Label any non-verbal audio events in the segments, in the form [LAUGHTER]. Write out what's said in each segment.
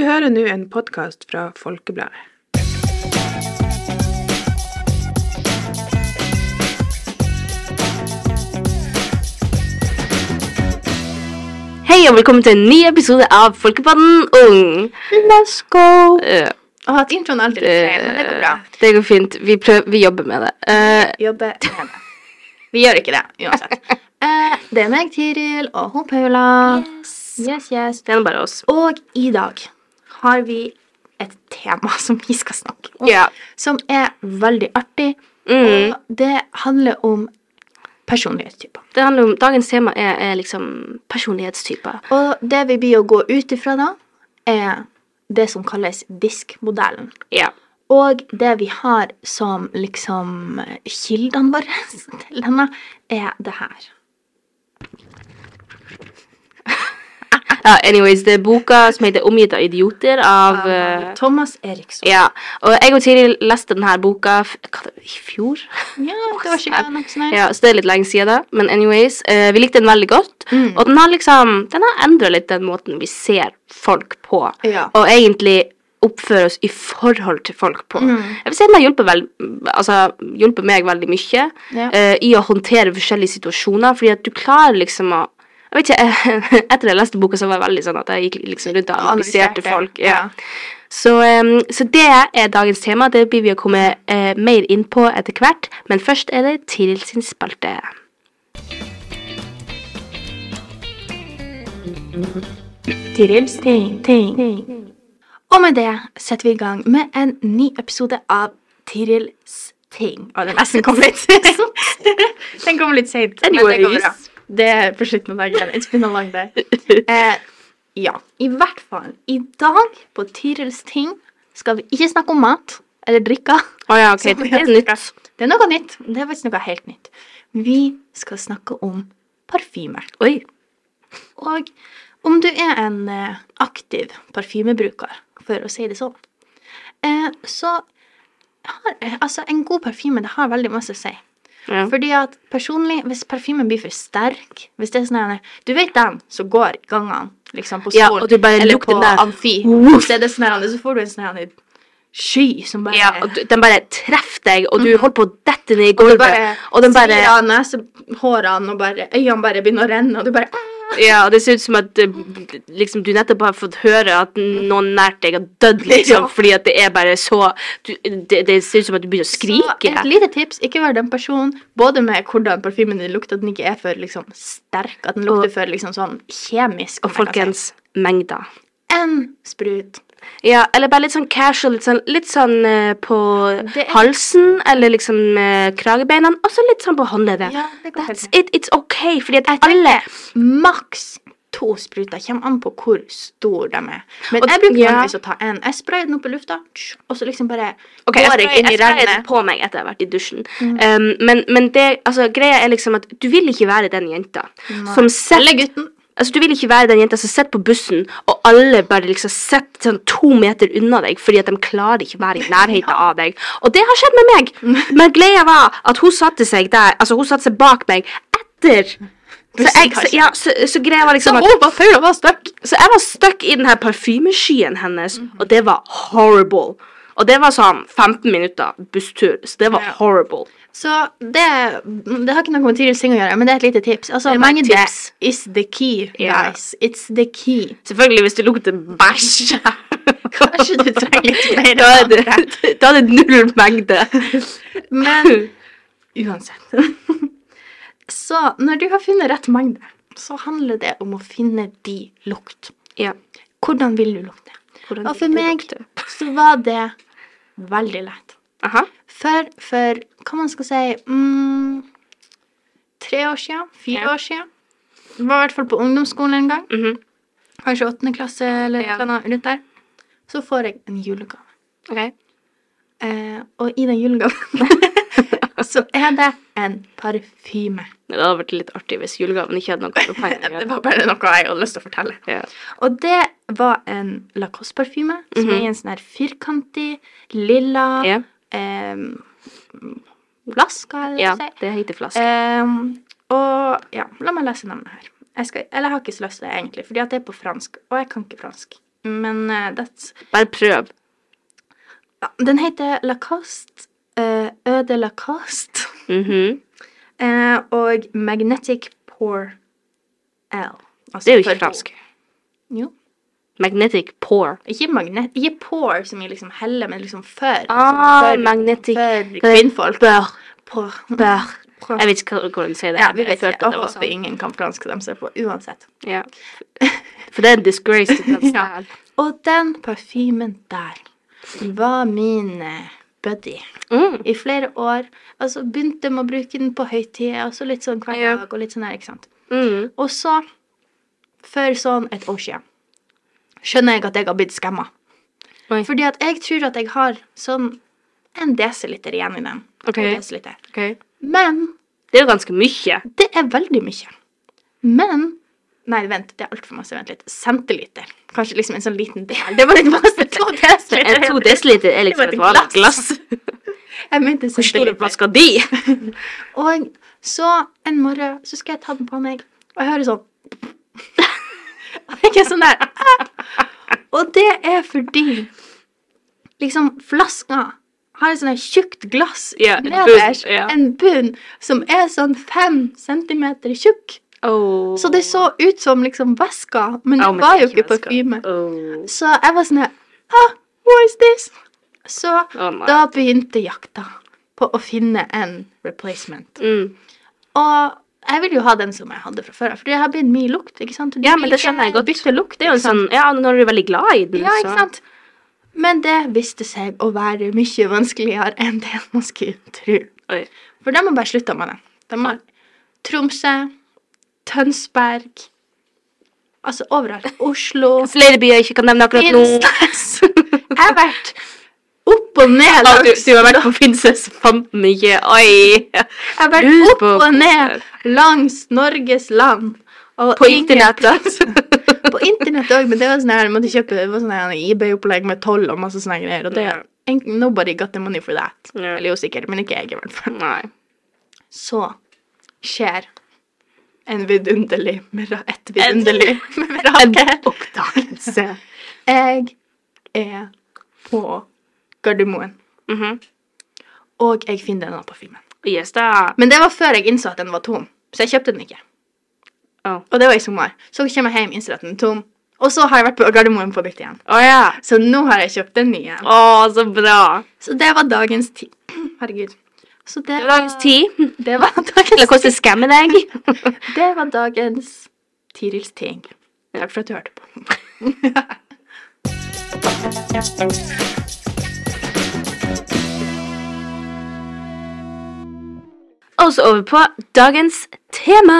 Du hører nå en podkast fra Folkebladet. Hei og velkommen til en ny episode av Folkepodden Ung. Let's go! Eh, Å, at introen alltid er litt feil, men det går bra. det går fint. Vi, prøver, vi jobber med det. Eh, Jobbe med det. Vi gjør ikke det, uansett. [LAUGHS] Eh, det er meg, Tiril, og hun Paula. Yes, yes. det er bare oss. Og i dag har vi et tema [LAUGHS] som vi skal snakke om, yeah. som er veldig artig, Mm. og det handler om personlighetstyper. Det handler om, Dagens tema er, er liksom personlighetstyper. Og det vi blir å gå ut ifra da, er det som kalles diskmodellen. Yeah. Og det vi har som liksom kildene våre [LAUGHS] til denne, er det her. Ja. Anyways, det er boka som heter 'Omgitt av idioter' av uh, Thomas Eriksson. Ja. Og jeg og Tiril leste denne boka det, i fjor. Ja, det var ikke nok snart. Ja, Så det er litt lenge siden, da. Men anyways, uh, vi likte den veldig godt. Mm. Og den har liksom Den har endra litt den måten vi ser folk på. Ja. Og egentlig oppfører oss i forhold til folk på. Mm. Jeg vil si den har hjulpet, vel, altså, hjulpet meg veldig mye Ja. uh, i å håndtere forskjellige situasjoner, fordi at du klarer liksom å jeg vet ikke, [LAUGHS] Etter jeg leste boka, så var jeg veldig sånn at jeg gikk liksom rundt og analyserte folk. ja. Så, um, så det er dagens tema. Det blir vi å komme uh, mer inn på etter hvert. Men først er det Tiril sin spalte. Tirils ting, ting. Og med det setter vi i gang med en ny episode av Tirils ting. Og den nesten kom litt [LAUGHS] Den kom litt seint. men det går Anyways. Det er på slutten av dagen. It's been a long day. Eh, ja, i hvert fall. I dag på Tirils ting skal vi ikke snakke om mat eller drikke. Oh, ja, okay. Det er nytt. Det er noe nytt. Det er faktisk noe helt nytt. Vi skal snakke om parfyme. Oi. Og om du er en eh, aktiv parfymebruker, for å si det sånn, eh, så har eh, altså en god parfyme det har veldig masse å si. Ja. Fordi at personlig, hvis parfymen blir for sterk hvis det er sånn her, Du vet den som går i gangene liksom på Ja, skolen du bare eller på amfi, så, er det sånn her, så får du en sånn her sky som bare ja, og du, den bare treffer deg, og du holder på å dette ned i gulvet. Og bare Og den bare av nesehårene, og bare øynene bare begynner å renne, og du bare Ja, og det ser ut som at eh, liksom, du nettopp har fått høre at noen nært deg har dødd, liksom, Ja. fordi at det er bare så du, det, det ser ut som at du begynner å skrike. Så et lite tips, ikke vær den personen, både med hvordan parfymen din lukter, at den ikke er for liksom sterk, at den lukter Og- for liksom sånn kjemisk. Og folkens, mengder. En sprut. Ja, eller bare litt sånn casual, litt sånn, litt sånn uh, på er- halsen, eller liksom uh, kragebeina, og så litt sånn på håndleddet. Ja, That's it, it's okay, fordi at alle maks to spruter, kommer an på hvor stor de er. Men Og- jeg bruker ja. vanligvis å ta en. Jeg sprayer den opp i lufta, og så liksom bare okay, går jeg inn i regnet. jeg på meg etter jeg har vært i dusjen. Mm. Um, men men det, altså, greia er liksom at du vil ikke være den jenta Nei. som setter Eller gutten. Altså, Du vil ikke være den jenta som sitter på bussen, og alle bare liksom sitter sånn to meter unna deg fordi at de klarer ikke være i nærheten av deg. Og det har skjedd med meg. [LAUGHS] Men greia var at hun satte seg der, altså hun satte seg bak meg etter. Så, jeg, så, ja, så, så greia var Så liksom at. Så jeg var stuck i den her parfymeskyen hennes, Mhm. og det var horrible. Og det var sånn 15 minutter busstur, så det var horrible. Så det, det har ikke noe med Tirils ting å gjøre, men det er et lite tips. Altså, mengde tips. is the key, Ja. guys. It's the key. Selvfølgelig hvis det lukter bæsj. [LAUGHS] Kanskje du trenger litt mer Da er det, da er det null mengde. Men uansett. [LAUGHS] Så når du har funnet rett mengde, så handler det om å finne de lukt. Ja. Hvordan vil du lukte? Hvordan Og for meg lukte? så var det veldig lett. Aha. For, for hva man skal si mm, Tre år siden? Fire Ja. år siden? Var i hvert fall på ungdomsskolen en gang. Mhm. Kanskje åttende klasse eller Ja. noe rundt der. Så får jeg en julegave. Ok. Eh, og i den julegaven [LAUGHS] så er det en parfyme. Det hadde vært litt artig hvis julegaven ikke hadde noe parfyme. [LAUGHS] Det var bare noe jeg hadde lyst til å fortelle. Ja. Og det var en Lacoste-parfyme som Mhm. er i en sånn her firkantig, lilla Ja. hva er det ja, du sier? Ja, det heter flask. Og ja, la meg lese navnet her. Jeg, skal, eller jeg har ikke så lyst til det, egentlig, fordi at det er på fransk, og jeg kan ikke fransk. men uh, that's Bare prøv. ja, Den heter Lacoste. Eau Øde Lacoste. -hmm. uh, [LAUGHS] og Magnetic Pore L. Altså Det er jo ikke fransk. Jo. Magnetic pore. Ikke magnet, ikke pore som i liksom helle, men liksom før. Ah, for, magnetic for kvinnfolk. Bør. Pore. Bør. Jeg vet ikke hvordan du sier det. Ja, vi Jeg vet følte ikke. Jeg det var håper sånn. ingen kan fransk de ser på, uansett. Ja. For det er en disgrace til [LAUGHS] den Ja. Og den parfymen der var min eh, buddy Mm. i flere år. Altså begynte med å bruke den på høytider, og så litt sånn hver dag, og litt sånn her, ikke sant. Mm. Og så, for sånn et år siden, skjønner jeg at jeg har blitt skamma. Fordi at jeg tror at jeg har sånn en desiliter igjen i den. Ok. okay. Ok. Men Det er jo ganske mye. det er veldig mye. Men Nei, vent, det er altfor masse. Vent litt. Centiliter. Kanskje liksom en sånn liten del. Det var litt masse. [LAUGHS] To desiliter. to desiliter er liksom et vanlig glass. [LAUGHS] Jeg mente Hvor store flasker de? [LAUGHS] Og så en morgen så skal jeg ta den på meg, og jeg hører sånn Er sånn der «Ah!» Og det er fordi liksom flaska har et sånn tjukt glass yeah, nederst. ja. En bunn som er sånn fem centimeter tjukk. Oh. Så det så ut som liksom væska, men det oh, var jo ikke parfyme. Oh. Så jeg var sånn her ah, What is this? Så da begynte jakta på å finne en replacement. Mm. Og jeg vil jo ha den som jeg hadde fra før, for det har blitt mye lukt. ikke sant? Du Ja, men det skjønner jeg godt. Bytte lukt, Det er jo en sånn Ja, når du er veldig glad i den, Ja, ikke så sant? Men det viste seg å være mye vanskeligere enn det [LAUGHS] man skulle tro. Oi. For de har bare slutta med det. De har Tromsø, Tønsberg Altså overalt. Oslo. Flere byer jeg ikke kan nevne akkurat nå. Jeg har vært opp og ned du, langs du har vært på Finnsnes, fant den ikke. Oi! Jeg har vært opp og ned langs Norges land. Og På internett internettet. [LAUGHS] På internett òg, men det var sånn her, jeg måtte kjøpe det var sånn her eBay-opplegg med toll og masse sånne greier. Og det yeah. Nobody got the money for that. Yeah. Eller jo sikkert, men ikke jeg i hvert fall. Nei. Så skjer en vidunderlig Et vidunderlig mirakel. oppdagelse. Jeg er på Gardermoen, Mhm. og jeg finner denne filmen. Yes, da. Men det var før jeg innså at den var tom, så jeg kjøpte den ikke. Oh. Og det var i sommer. Så kommer jeg hjem, innser at den er tom. Og så har jeg vært på Gardermoen på nytt igjen. Oh, yeah. Så nå har jeg kjøpt den igjen. Oh, så bra. Så det var dagens ti. [CLEARS THROAT] Herregud. Så det, Det var dagens ti. Det var Eller hvordan skammer deg. det var dagens [LAUGHS] Tirils ting. Takk for at du hørte på. [LAUGHS] Og så over på dagens tema.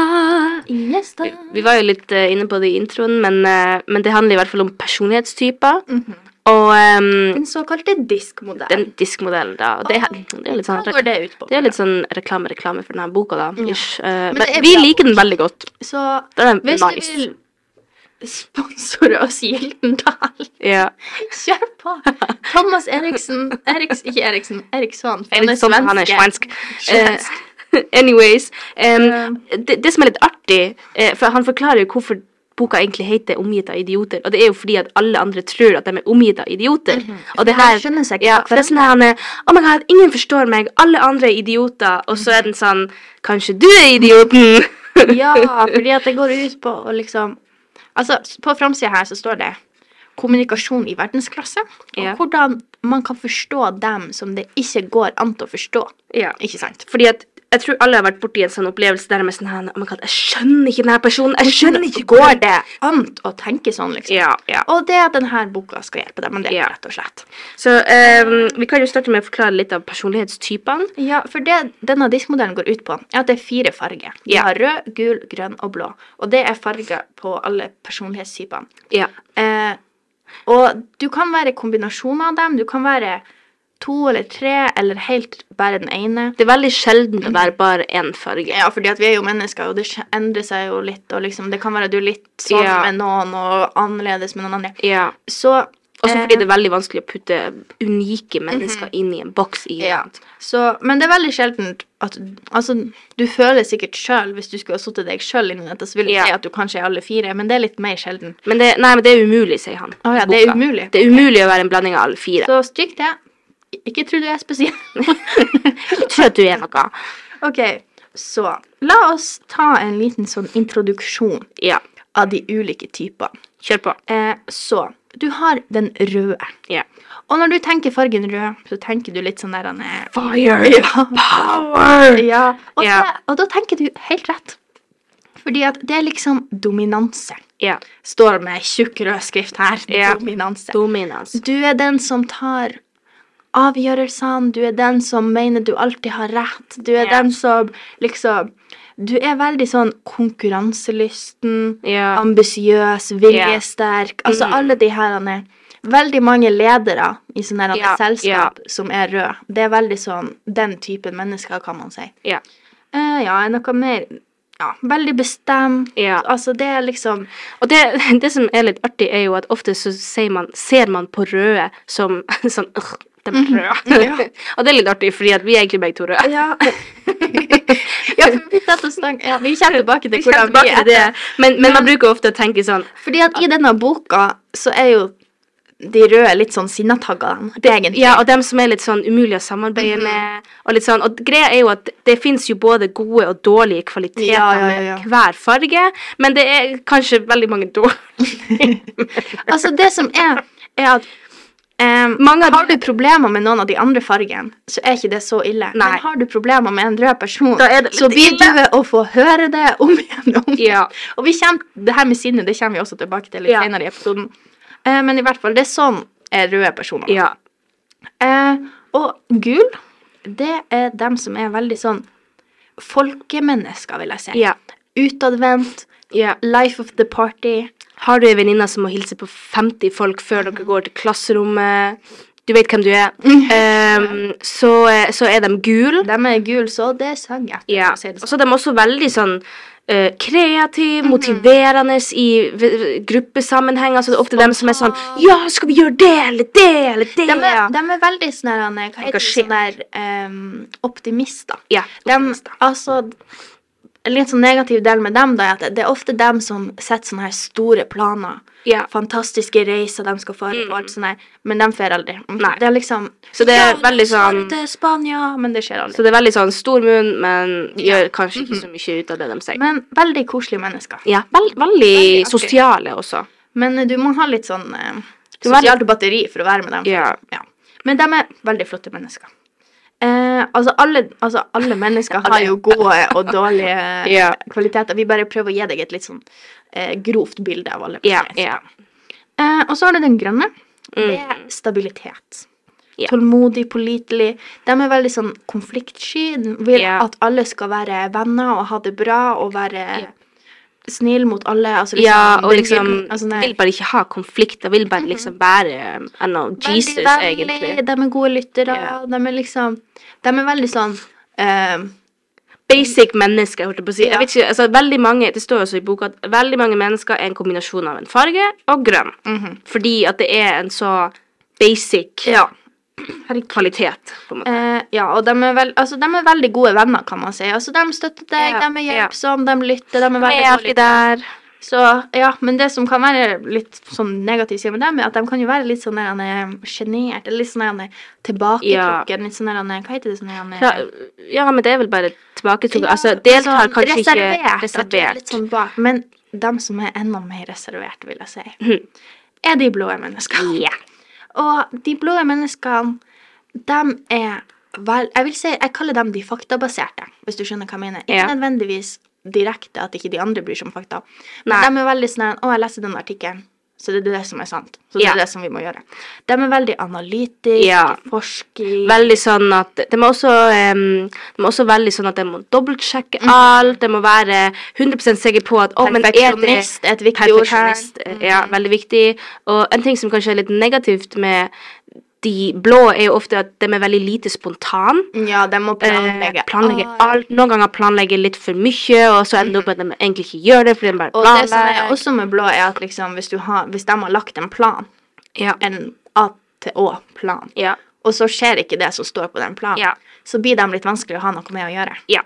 Yes, da. Vi var jo litt uh, inne på det i introen, men, uh, men det handler i hvert fall om personlighetstyper. Mhm. Og um, Den såkalte diskmodellen. den diskmodellen, da. Og det, det er litt sånn Hva går det ut på? Det er litt sånn reklame-reklame for denne boka, da. Ja. Ish. uh, Men men vi liker den veldig godt. Så hvis nice. du vil sponsore oss Gyldendal, Ja. kjør på! Thomas Eriksen Eriks, Ikke Eriksen, Eriksson. han er svensk. Svensk. Eh, [LAUGHS] anyways. Um, det, det som er litt artig, eh, for han forklarer jo hvorfor boka egentlig heter 'Omgitt av idioter', og det er jo fordi at alle andre tror at de er omgitt av idioter. Og det her ja, for det er sånn han er, Oh my god, ingen forstår meg, alle andre er idioter, og så er den sånn Kanskje du er idioten? [LAUGHS] Ja, fordi at det går ut på å liksom Altså, på framsida her så står det kommunikasjon i verdensklasse, og Ja. hvordan man kan forstå dem som det ikke går an til å forstå. ja. Ikke sant? Fordi at jeg tror alle har vært borti en sånn opplevelse der de er sånn her, Oh god, jeg skjønner ikke denne personen, jeg skjønner ikke Går det an å tenke sånn, liksom? Ja, ja. Og det at denne boka skal hjelpe deg med det, Ja. rett og slett. Så um, vi kan jo starte med å forklare litt av personlighetstypene. Ja, for det denne diskmodellen går ut på, er at det er fire farger. Vi Ja. har rød, gul, grønn og blå. Og det er farger på alle personlighetstypene. Ja. Eh, og du kan være kombinasjoner av dem. Du kan være to eller tre, eller helt bare den ene. Det er veldig sjelden å være bare én farge. Ja, fordi at vi er jo mennesker, og det endrer seg jo litt. Og liksom, det kan være at du er litt sånn Ja. med noen, og annerledes med noen andre. Ja. Så Også Eh. fordi det er veldig vanskelig å putte unike mennesker inn i en boks. i Ja. Så, men det er veldig sjeldent at Altså, du føler sikkert sjøl, hvis du skulle ha satt deg sjøl inn i dette, så vil du Ja. si at du kanskje er alle fire, men det er litt mer sjelden. Men det, nei, men det er umulig, sier han. Oh, ja, det er umulig. Det er umulig å være en blanding av alle fire. Så stryk det. Ikke tro du er spesiell. [LAUGHS] Jeg tror at du er noe. ok, så la oss ta en liten sånn introduksjon Ja, av de ulike typer. kjør på. Eh, så du har den røde. Ja. Og når du tenker fargen rød, så tenker du litt sånn der han er Fire! Ja. Power! [LAUGHS] Ja, og, Ja. Det, og da tenker du helt rett. Fordi at det er liksom dominanse. Ja. Står med tjukk rød skrift her. Ja. Dominanse. Dominans. Du er den som tar avgjørelsene, du er den som mener du alltid har rett, du er yeah. den som liksom Du er veldig sånn konkurranselysten, yeah. ambisiøs, viljesterk. Altså Mm. alle de her er Veldig mange ledere i sånne Ja, selskap som er røde. Det er veldig sånn den typen mennesker, kan man si. Ja. Eh, ja, noe mer Ja, veldig bestemt. Ja. Altså, det er liksom Og det, [LAUGHS] det som er litt artig, er jo at ofte så ser man, ser man på røde som [LAUGHS] sånn øh, de røde. -hmm. Ja. [LAUGHS] og det er litt artig, fordi at vi er egentlig begge to røde. Ja. ja, vi, setter oss lang- ja, vi kommer tilbake til hvordan vi vi er. det. Men, men man bruker ofte å tenke sånn Fordi at i denne boka så er jo de røde litt sånn sinnataggene, egentlig. Ja, og dem som er litt sånn umulig å samarbeide Mhm. med. Og litt sånn, og greia er jo at det fins jo både gode og dårlige kvaliteter Ja, ja, ja, med hver farge, men det er kanskje veldig mange dårlige. [LAUGHS] Altså, det som er, er at Um, Mange Har du problemer med noen av de andre fargene, så er ikke det så ille. Nei. Men har du problemer med en rød person, Da er så blir du å få høre det om igjen om igjen. Ja. Og vi kommer, det her med sinnet det kommer vi også tilbake til litt Ja. senere i episoden. Eh, men i hvert fall, det er sånn er røde personer. ja. Eh, og gul, det er dem som er veldig sånn folkemennesker, vil jeg si. Ja. Utadvendt, ja. life of the party. Har du ei venninne som må hilse på 50 folk før dere går til klasserommet? Du vet hvem du er. [LAUGHS] Um, så, så er de gule. De er gul, så det sang jeg. etter, Ja. si det Og sånn. så er de også veldig sånn uh, kreative, motiverende i gruppesammenheng. Altså, det er ofte dem som er sånn Ja, skal vi gjøre det eller det eller det? De er, de er veldig sånn der, hva heter det, sånn der um, optimister. Ja, De, altså, en litt sånn negativ del med dem da, er at det er ofte dem som setter sånne her store planer. Ja. Fantastiske reiser de skal fare på, alt sånt der, men de fer aldri. Nei. Det er liksom Så det er ja, veldig sånn- til Spania, men det skjer aldri. Så det er veldig sånn stor munn, men gjør kanskje ikke så mye ut av det de sier. Men veldig koselige mennesker. Ja, veld, veldig Veldig sosiale også. Men eh, du må ha litt sånn eh, sosialt batteri for å være med dem. Ja. Ja. Men de er veldig flotte mennesker. Eh, altså, alle, altså alle mennesker har jo gode og dårlige [LAUGHS] Ja. kvaliteter. Vi bare prøver å gi deg et litt sånn eh, grovt bilde av alle Ja, ja. Eh, og så har du den grønne. Det er Mm. stabilitet. Tålmodig, pålitelig. De er veldig sånn konfliktsky. De vil at alle skal være venner og ha det bra og være snill mot alle. Altså, Ja, og liksom liksom altså, vil bare ikke ha konflikter. Vil bare liksom være I know, Jesus, veldig egentlig. De er gode lyttere. Ja. De er liksom De er veldig sånn eh, Basic mennesker, holdt jeg på å si. Ja. Jeg vet ikke, altså veldig mange, Det står også i boka at veldig mange mennesker er en kombinasjon av en farge og grønn. Fordi at det er en så basic Ja. kvalitet, på en måte. Eh, ja, og de er, veld, altså, de er veldig gode venner, kan man si. Altså, de støtter deg, Ja, de er hjelpsomme, de lytter. De er De veldig er alltid der. Så ja, men det som kan være litt sånn negativt med dem, er at de kan jo være litt sånn der, han er sjenert, eller litt sånn tilbaketrukken, er litt sånn hva heter det sånn Ja, ja, men det er vel bare tilbaketrukken. Ja, altså, deltar sånn kanskje reservert, ikke er reservert. Litt sånn bak, men dem som er enda mer reservert, vil jeg si, Mhm. er de blå menneskene. Ja. Og de blå menneskene, de er vel Jeg vil si, jeg kaller dem de faktabaserte, hvis du skjønner hva jeg mener. Ikke Ja. nødvendigvis direkte at ikke de andre bryr seg om fakta, Nei. de er veldig sånn Å, jeg leste den artikkelen, så det er det som er sant. Så det Ja. er det som vi må gjøre. De er veldig analytiske, Ja. forskning Veldig sånn at De er også, um, de er også veldig sånn at de må dobbeltsjekke mm. alt. De må være 100% sikre på at oh, er Perfeksjonist er et viktig ord her. Ja, veldig viktig. Og en ting som kanskje er litt negativt med de blå, er jo ofte at de er veldig lite spontan. Ja, de må planlegge. Eh, planlegge alt. alt. Noen ganger planlegge litt for mye, og så ender det opp at de egentlig ikke gjør det. fordi de bare planlegger. Og det som er også med blå, er at liksom, hvis, du har, hvis de har lagt en plan, Ja. en A-til-Å-plan. Ja. Og så skjer ikke det som står på den planen. Ja. Så blir de litt vanskelig å ha noe med å gjøre. ja.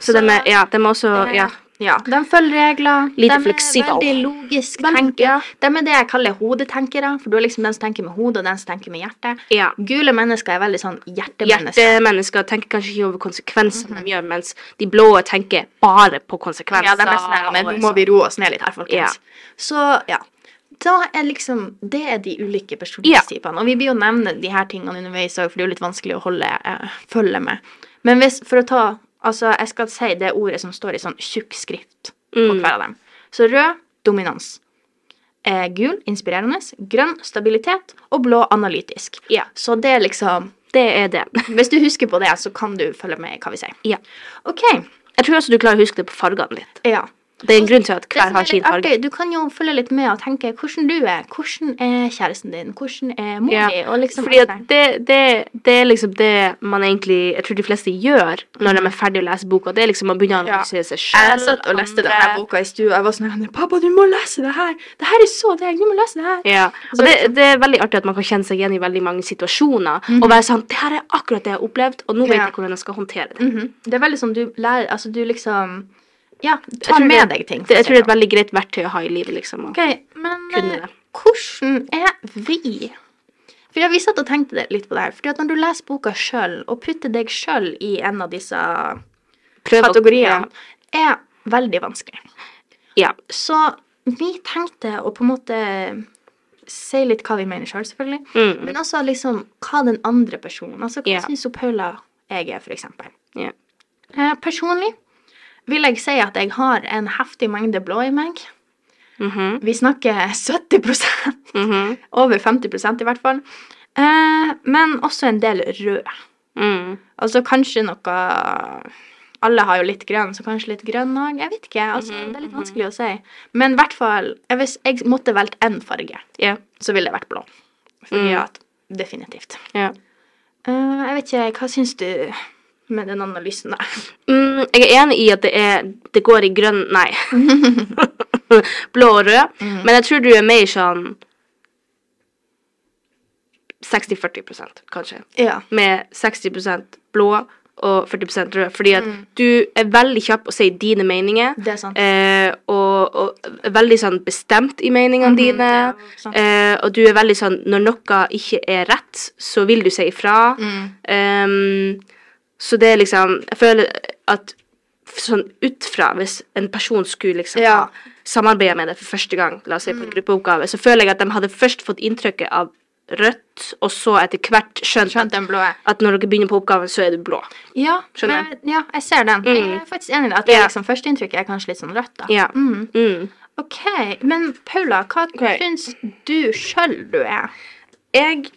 Så, de er, ja, de er også ja. Ja, De følger regler. Lite de fleksible. er veldig logisk Vel- tenkere. ja. De er det jeg kaller hodetenkere, for du er liksom den som tenker med hodet, og den som tenker med hjertet. ja. Gule mennesker er veldig sånn hjertemennesker. Hjertemennesker tenker kanskje ikke over konsekvensene de gjør, mens de blå tenker bare på konsekvenser. Ja, de er sånn her, men nå må vi roe oss ned litt her, folkens. Ja. Så, ja. Da er liksom, Det er de ulike personlighetstypene. Og vi blir jo nevne de her tingene underveis òg, for det er jo litt vanskelig å holde, eh, følge med. Men hvis, for å ta Altså, jeg skal si det ordet som står i sånn tjukk skrift på Mm. hver av dem. Så rød dominans. Eh, gul inspirerende. Grønn stabilitet. Og blå analytisk. Ja. Så det er liksom Det er det. [LAUGHS] Hvis du husker på det, så kan du følge med i hva vi sier. Ja. OK. Jeg tror også du klarer å huske det på fargene litt. Ja. Det er en grunn til at hver har sin farge. du kan jo følge litt med og tenke hvordan du er. Hvordan er kjæresten din? Hvordan er mor Ja, di? Liksom Fordi det, det, det er liksom det man egentlig Jeg tror de fleste gjør når de er ferdig å lese boka. Det er liksom å begynne å Ja. analysere seg Jeg satt og leste denne boka i stua. Jeg var sånn Pappa, du må lese det her! Det her er så deg! Du må lese det her! Ja, og det, liksom- det er veldig artig at man kan kjenne seg igjen i veldig mange situasjoner. Og være sånn Det her er akkurat det jeg har opplevd, og nå vet Ja. jeg hvordan jeg skal håndtere det. Mhm. Det er veldig sånn du lærer Altså, du liksom Ja, Jeg tar med det- deg ting. Det, jeg tror det er et veldig greit verktøy å ha i livet, liksom. og OK, men eh, hvordan er vi? For Vi satt og tenkte litt på det her. Fordi at når du leser boka sjøl, og putter deg sjøl i en av disse Prøv kategoriene, er veldig vanskelig. Ja. Så vi tenkte å på en måte si litt hva vi mener sjøl, selv, selvfølgelig. Mm. Men også liksom hva den andre personen Altså, hva yeah. syns Paula jeg er, for eksempel? Ja. Eh, personlig vil jeg si at jeg har en heftig mengde blå i meg. Mhm, Vi snakker 70 mhm, over 50% i hvert fall. Eh, men også en del rød. mm. Altså kanskje noe Alle har jo litt grønn, så kanskje litt grønn òg. Jeg vet ikke. altså, Det er litt vanskelig å si. Men i hvert fall Hvis jeg måtte valgt én farge, yeah. så ville det vært blå. Fordi Mm. at Definitivt. Yeah. Eh, jeg vet ikke, hva syns du med den analysen der? Mm, jeg er enig i at det, er, det går i grønn Nei. [LAUGHS] Blå og rød. Mm. Men jeg tror du er mer sånn 60-40% kanskje. Ja. Med 60% blå og 40 rød. Fordi at Mm. du er veldig kjapp å si dine meninger. Det er sant. Eh, og, og veldig sånn bestemt i meningene dine. er jo sant. Eh, og du er veldig sånn Når noe ikke er rett, så vil du si ifra. Mm. Ehm, så det er liksom Jeg føler at sånn utfra, hvis en person skulle liksom Ja. Mm. samarbeide med deg for første gang, la oss si på en gruppeoppgave, så føler jeg at de hadde først fått inntrykket av rødt, og så etter hvert skjønt, Skjønt at når dere begynner på oppgaven, så er du blå. Ja, men, ja, jeg ser den. Jeg Mm. er faktisk enig i det. At Ja. liksom, førsteinntrykket er kanskje litt sånn rødt, da. Ja. Mm. Mm. OK. Men Paula, hva okay. syns du sjøl du er? Jeg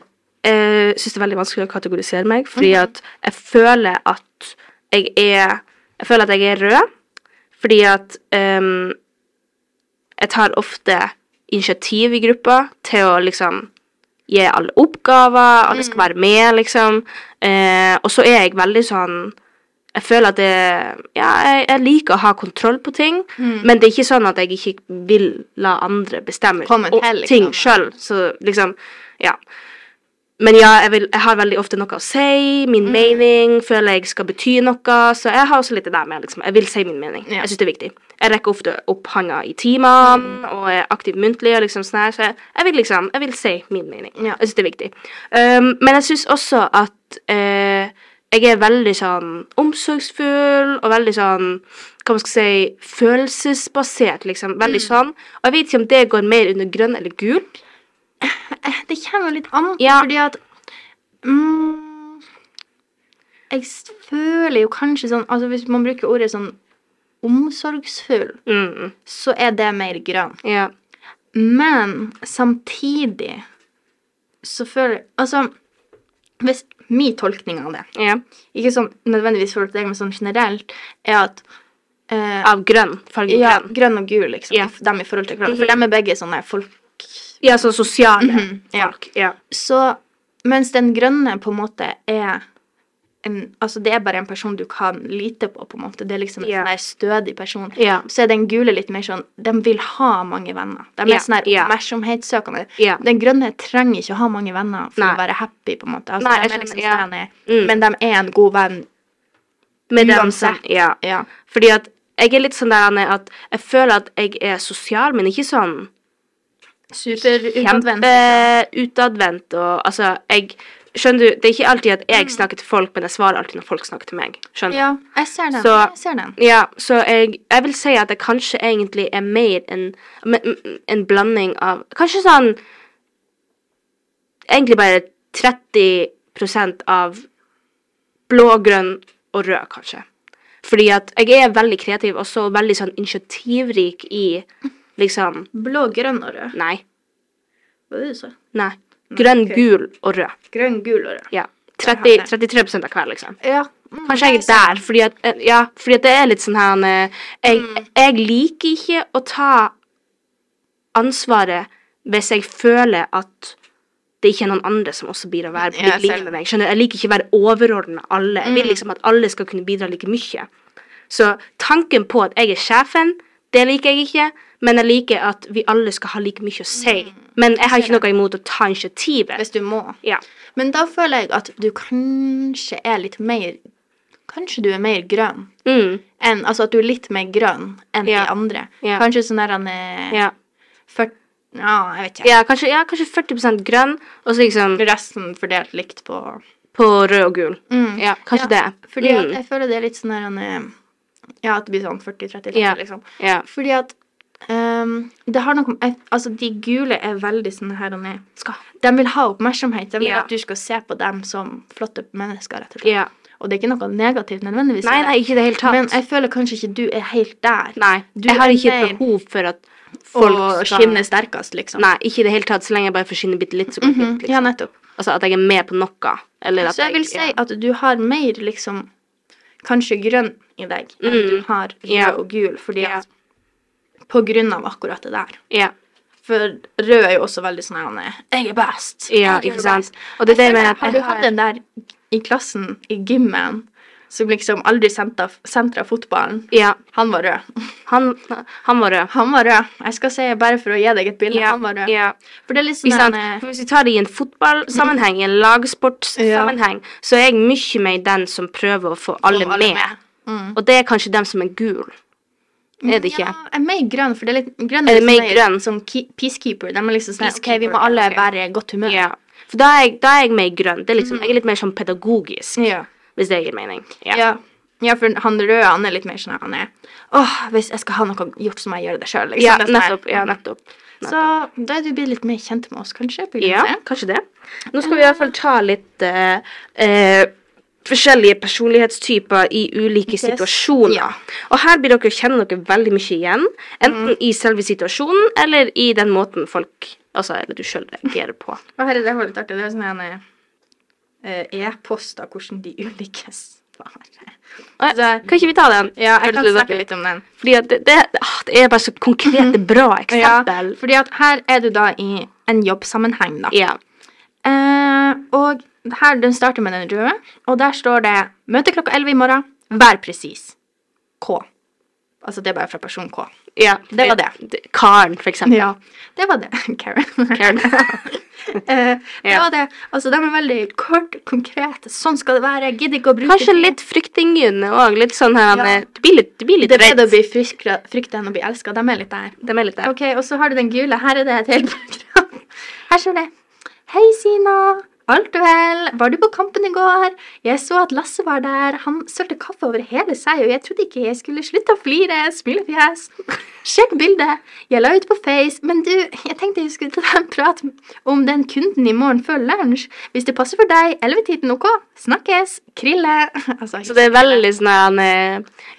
uh, syns det er veldig vanskelig å kategorisere meg, fordi Mhm. at jeg føler at jeg er Jeg føler at jeg er rød, fordi at um, jeg tar ofte initiativ i gruppa til å liksom gi alle oppgaver, alle skal være med, liksom. Eh, og så er jeg veldig sånn Jeg føler at det Ja, jeg, jeg liker å ha kontroll på ting, Mm. men det er ikke sånn at jeg ikke vil la andre bestemme liksom. ting sjøl. Så liksom Ja. Men ja, jeg, vil, jeg har veldig ofte noe å si, min Mm. mening, føler jeg skal bety noe, så jeg har også litt det der med, liksom. Jeg vil si min mening. Ja. Jeg syns det er viktig. Jeg rekker ofte opp handa i timene, og er aktiv muntlig, og liksom sånn her, så jeg, jeg vil liksom, jeg vil si min mening. Ja. Jeg syns det er viktig. Um, men jeg syns også at uh, jeg er veldig sånn omsorgsfull, og veldig sånn, hva man skal si, følelsesbasert, liksom. Veldig Mm. sånn. Og jeg vet ikke om det går mer under grønn eller gul. Eh, Det kommer litt an på, Ja. fordi at mm, Jeg føler jo kanskje sånn Altså Hvis man bruker ordet sånn omsorgsfull, Mm. så er det mer grønn. Ja. Men samtidig så føler Altså hvis Min tolkning av det, ja. ikke sånn nødvendigvis for deg, men sånn generelt, er at eh, Av grønn. Fargen ja, grønn. grønn og gul, liksom. Ja. Dem i forhold til grønn. For Mhm. dem er begge sånne folk Ja, sånn sosiale Mhm, ja. folk. Ja. Så mens den grønne på en måte er en, altså det er bare en person du kan lite på, på en måte. Det er liksom en yeah. sånn stødig person. Yeah. Så er den gule litt mer sånn De vil ha mange venner. De er yeah. sånn ja. oppmerksomhetssøkende. Yeah. Den grønne trenger ikke å ha mange venner for Nei. å være happy, på en måte. Altså, Nei, de liksom sånn Mm. Men de er en god venn Med dem som, ja. Ja. Fordi at jeg er litt sånn der Anne, at jeg føler at jeg er sosial, men ikke sånn Superutadvendt. kjempeutadvendt og altså jeg Skjønner du, det er ikke alltid at jeg snakker til folk, men jeg svarer alltid når folk snakker til meg. Skjønner du? Ja, jeg ser den. Så- jeg ser den. Ja, så jeg, jeg vil si at jeg kanskje egentlig er mer en, en blanding av Kanskje sånn Egentlig bare 30% av blå, grønn og rød, kanskje. Fordi at jeg er veldig kreativ og så veldig sånn initiativrik i [LAUGHS] liksom Blå, grønn og rød. Nei. Hva var det du sa? Nei. Grønn, okay. gul og rød. Grønn, gul og rød. Ja. 30, 33 av hver, liksom. Ja. mm, Kanskje jeg er der, fordi at, eh, ja, fordi at det er litt sånn her eh, jeg, jeg liker ikke å ta ansvaret hvis jeg føler at det ikke er noen andre som også bidrar være Ja, like med meg. Skjønner? Jeg liker ikke å være overordna alle. Jeg vil liksom at alle skal kunne bidra like mye. Så tanken på at jeg er sjefen, det liker jeg ikke. Men jeg liker at vi alle skal ha like mye å si. Men jeg har ikke noe imot å ta initiativet. Hvis du må. Ja. Men da føler jeg at du kanskje er litt mer Kanskje du er mer grønn Mm. En, Altså at du er litt mer grønn enn Ja. de andre. Ja. Kanskje sånn der han er Ja. 40 Ja, jeg vet ikke. Ja, kanskje, kanskje 40% grønn, og så liksom Resten fordelt likt på på rød og gul. Mm. Ja, kanskje det. Fordi Mm. jeg føler det er litt sånn der han er Ja, at det blir sånn 40-30, Ja. liksom. Ja. Fordi at um, det har noe jeg- Altså, de gule er veldig sånn her og ned. Skal. De vil ha oppmerksomhet. De vil Ja. at du skal se på dem som flotte mennesker, rett og slett. ja. Og det er ikke noe negativt nødvendigvis. Nei, nei, ikke det helt tatt. Men jeg føler kanskje ikke du er helt der. nei, du jeg har ikke et behov for at folk og skal skinne sterkest, liksom. Nei, ikke i det hele tatt. Så lenge jeg bare får skinne bitte litt, så går det fint. Liksom. Ja, nettopp. Altså at jeg er med på noe. Eller at Så jeg vil si ja. at du har mer, liksom Kanskje grønn i deg enn Mm. du har rød yeah. og gul, fordi at På grunn av akkurat det der. Yeah. For rød er jo også veldig sånn han er, Jeg er best. ja ikke sant. Og det er det med at har du hatt den der i klassen, i gymmen, som liksom aldri sentra, sentra fotballen? Ja, Han var rød. Han, han var rød. Han var rød. Jeg skal si bare for å gi deg et bilde. Ja, Han var rød. ja. For det er litt sånn sant? For Hvis vi tar det i en fotballsammenheng, i en lagsportsammenheng, så er jeg mye mer den som prøver å få alle, alle med. med. Mm. Og det er kanskje dem som er gul. Er det ikke? Ja, jeg er mer grønn, for det er litt grønn Er det mer sånn grønn? Som peacekeeper. De er liksom sånn OK, vi må alle være i godt humør. Ja. For da er, jeg, da er jeg mer grønn. Det er liksom, jeg er litt mer sånn pedagogisk, Ja. hvis det gir mening. Ja. Ja. Ja, for han røde han er litt mer sånn han er Åh, hvis jeg skal ha noe gjort, så må jeg gjøre det sjøl. Liksom. Ja, sånn nettopp. Ja, nettopp. Så da er du blitt litt mer kjent med oss, kanskje? Ja, det. kanskje det. Nå skal vi i hvert fall ta litt uh, uh, forskjellige personlighetstyper i ulike situasjoner. Ja. Og her blir dere kjenne dere veldig mye igjen. Enten i selve situasjonen, eller i den måten folk Altså, eller du sjøl reagerer på. Og her er det var litt artig. Det er sånn en eh, e-post av hvordan de ulike svarer. Eh, Så- Kan ikke vi ta den? Ja, jeg kan snakke litt om den. Fordi det, det, ah, det er bare så konkrete, bra eksempel. fordi at her er du da i en jobbsammenheng, da. Ja. Eh, og her, den starter med den røde, og der står det 'Møte klokka 11 i morgen. Vær presis'. K. Altså det er bare fra person K. ja. Det var det. Karen, for eksempel. Ja, det var det. [LAUGHS] Karen. Karen. [LAUGHS] Eh, det Ja. var det. Altså, de er veldig kort, konkrete. Sånn skal det være. Gidder ikke å bruke Kanskje det. litt fryktinngytende òg. Litt sånn her Ja. Du blir litt, du blir litt Det er bedre å bli frykta frykta enn å bli elska. De er litt der. De er litt der. Ok, og så har du den gule. Her er det et helt [LAUGHS] program. Her står det Hei, Sina. Alt vel? Var du på kampen i går? Jeg så at Lasse var der. Han sølte kaffe over hele seg, og jeg trodde ikke jeg skulle slutte å flire. Smilefjes. [LAUGHS] Sjekk bildet. Jeg la ut på Face, men du, jeg tenkte jeg skulle ta en prat om den kunden i morgen før lunsj. Hvis det passer for deg, 11-tiden OK? Snakkes. Krille. [LAUGHS] Altså, Så det er veldig sånn han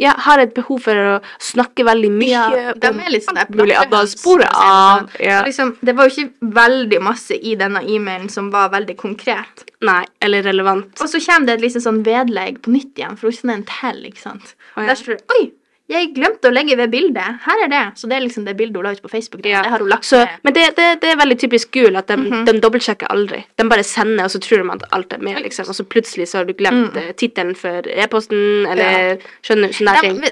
ja, har et behov for å snakke veldig mye Ja, de er litt sånn mulig. At man sporer av. Ja. Liksom, det var jo ikke veldig masse i denne e-mailen som var veldig konkret. Nei, eller relevant. Og så kommer det et liksom sånn vedlegg på nytt igjen, for hun sende en til, ikke sant. Oh, ja. Der står det Oi! Jeg glemte å legge ved bildet. Her er det. Så det er liksom det bildet hun la ut på Facebook. Ja. Det har hun lagt Så, men det, det, det er veldig typisk gul at de, Mhm. de dobbeltsjekker aldri. De bare sender, og så tror de at alt er med, liksom. Og så plutselig så har du glemt mm. tittelen for e-posten, eller skjønner sånne ting.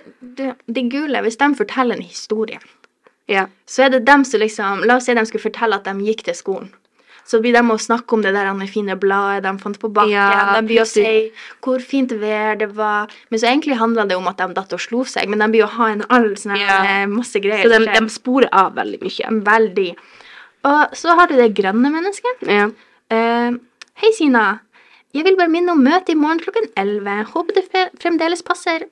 De, de gule, hvis de forteller en historie, Ja. så er det dem som liksom La oss si de skulle fortelle at de gikk til skolen. Så blir de å snakke om det der fine bladet de fant på bakken. Ja, de blir å si hvor fint vær det var. Men så egentlig handla det om at de datt og slo seg. Men de blir å ha en all sånn Ja. eh, masse greier. Så de, de sporer av veldig mye. Veldig. Og så har du det grønne mennesket. Ja. Uh, Hei, Sina. Jeg vil bare minne om møtet i morgen klokken 11. Håper det fremdeles passer.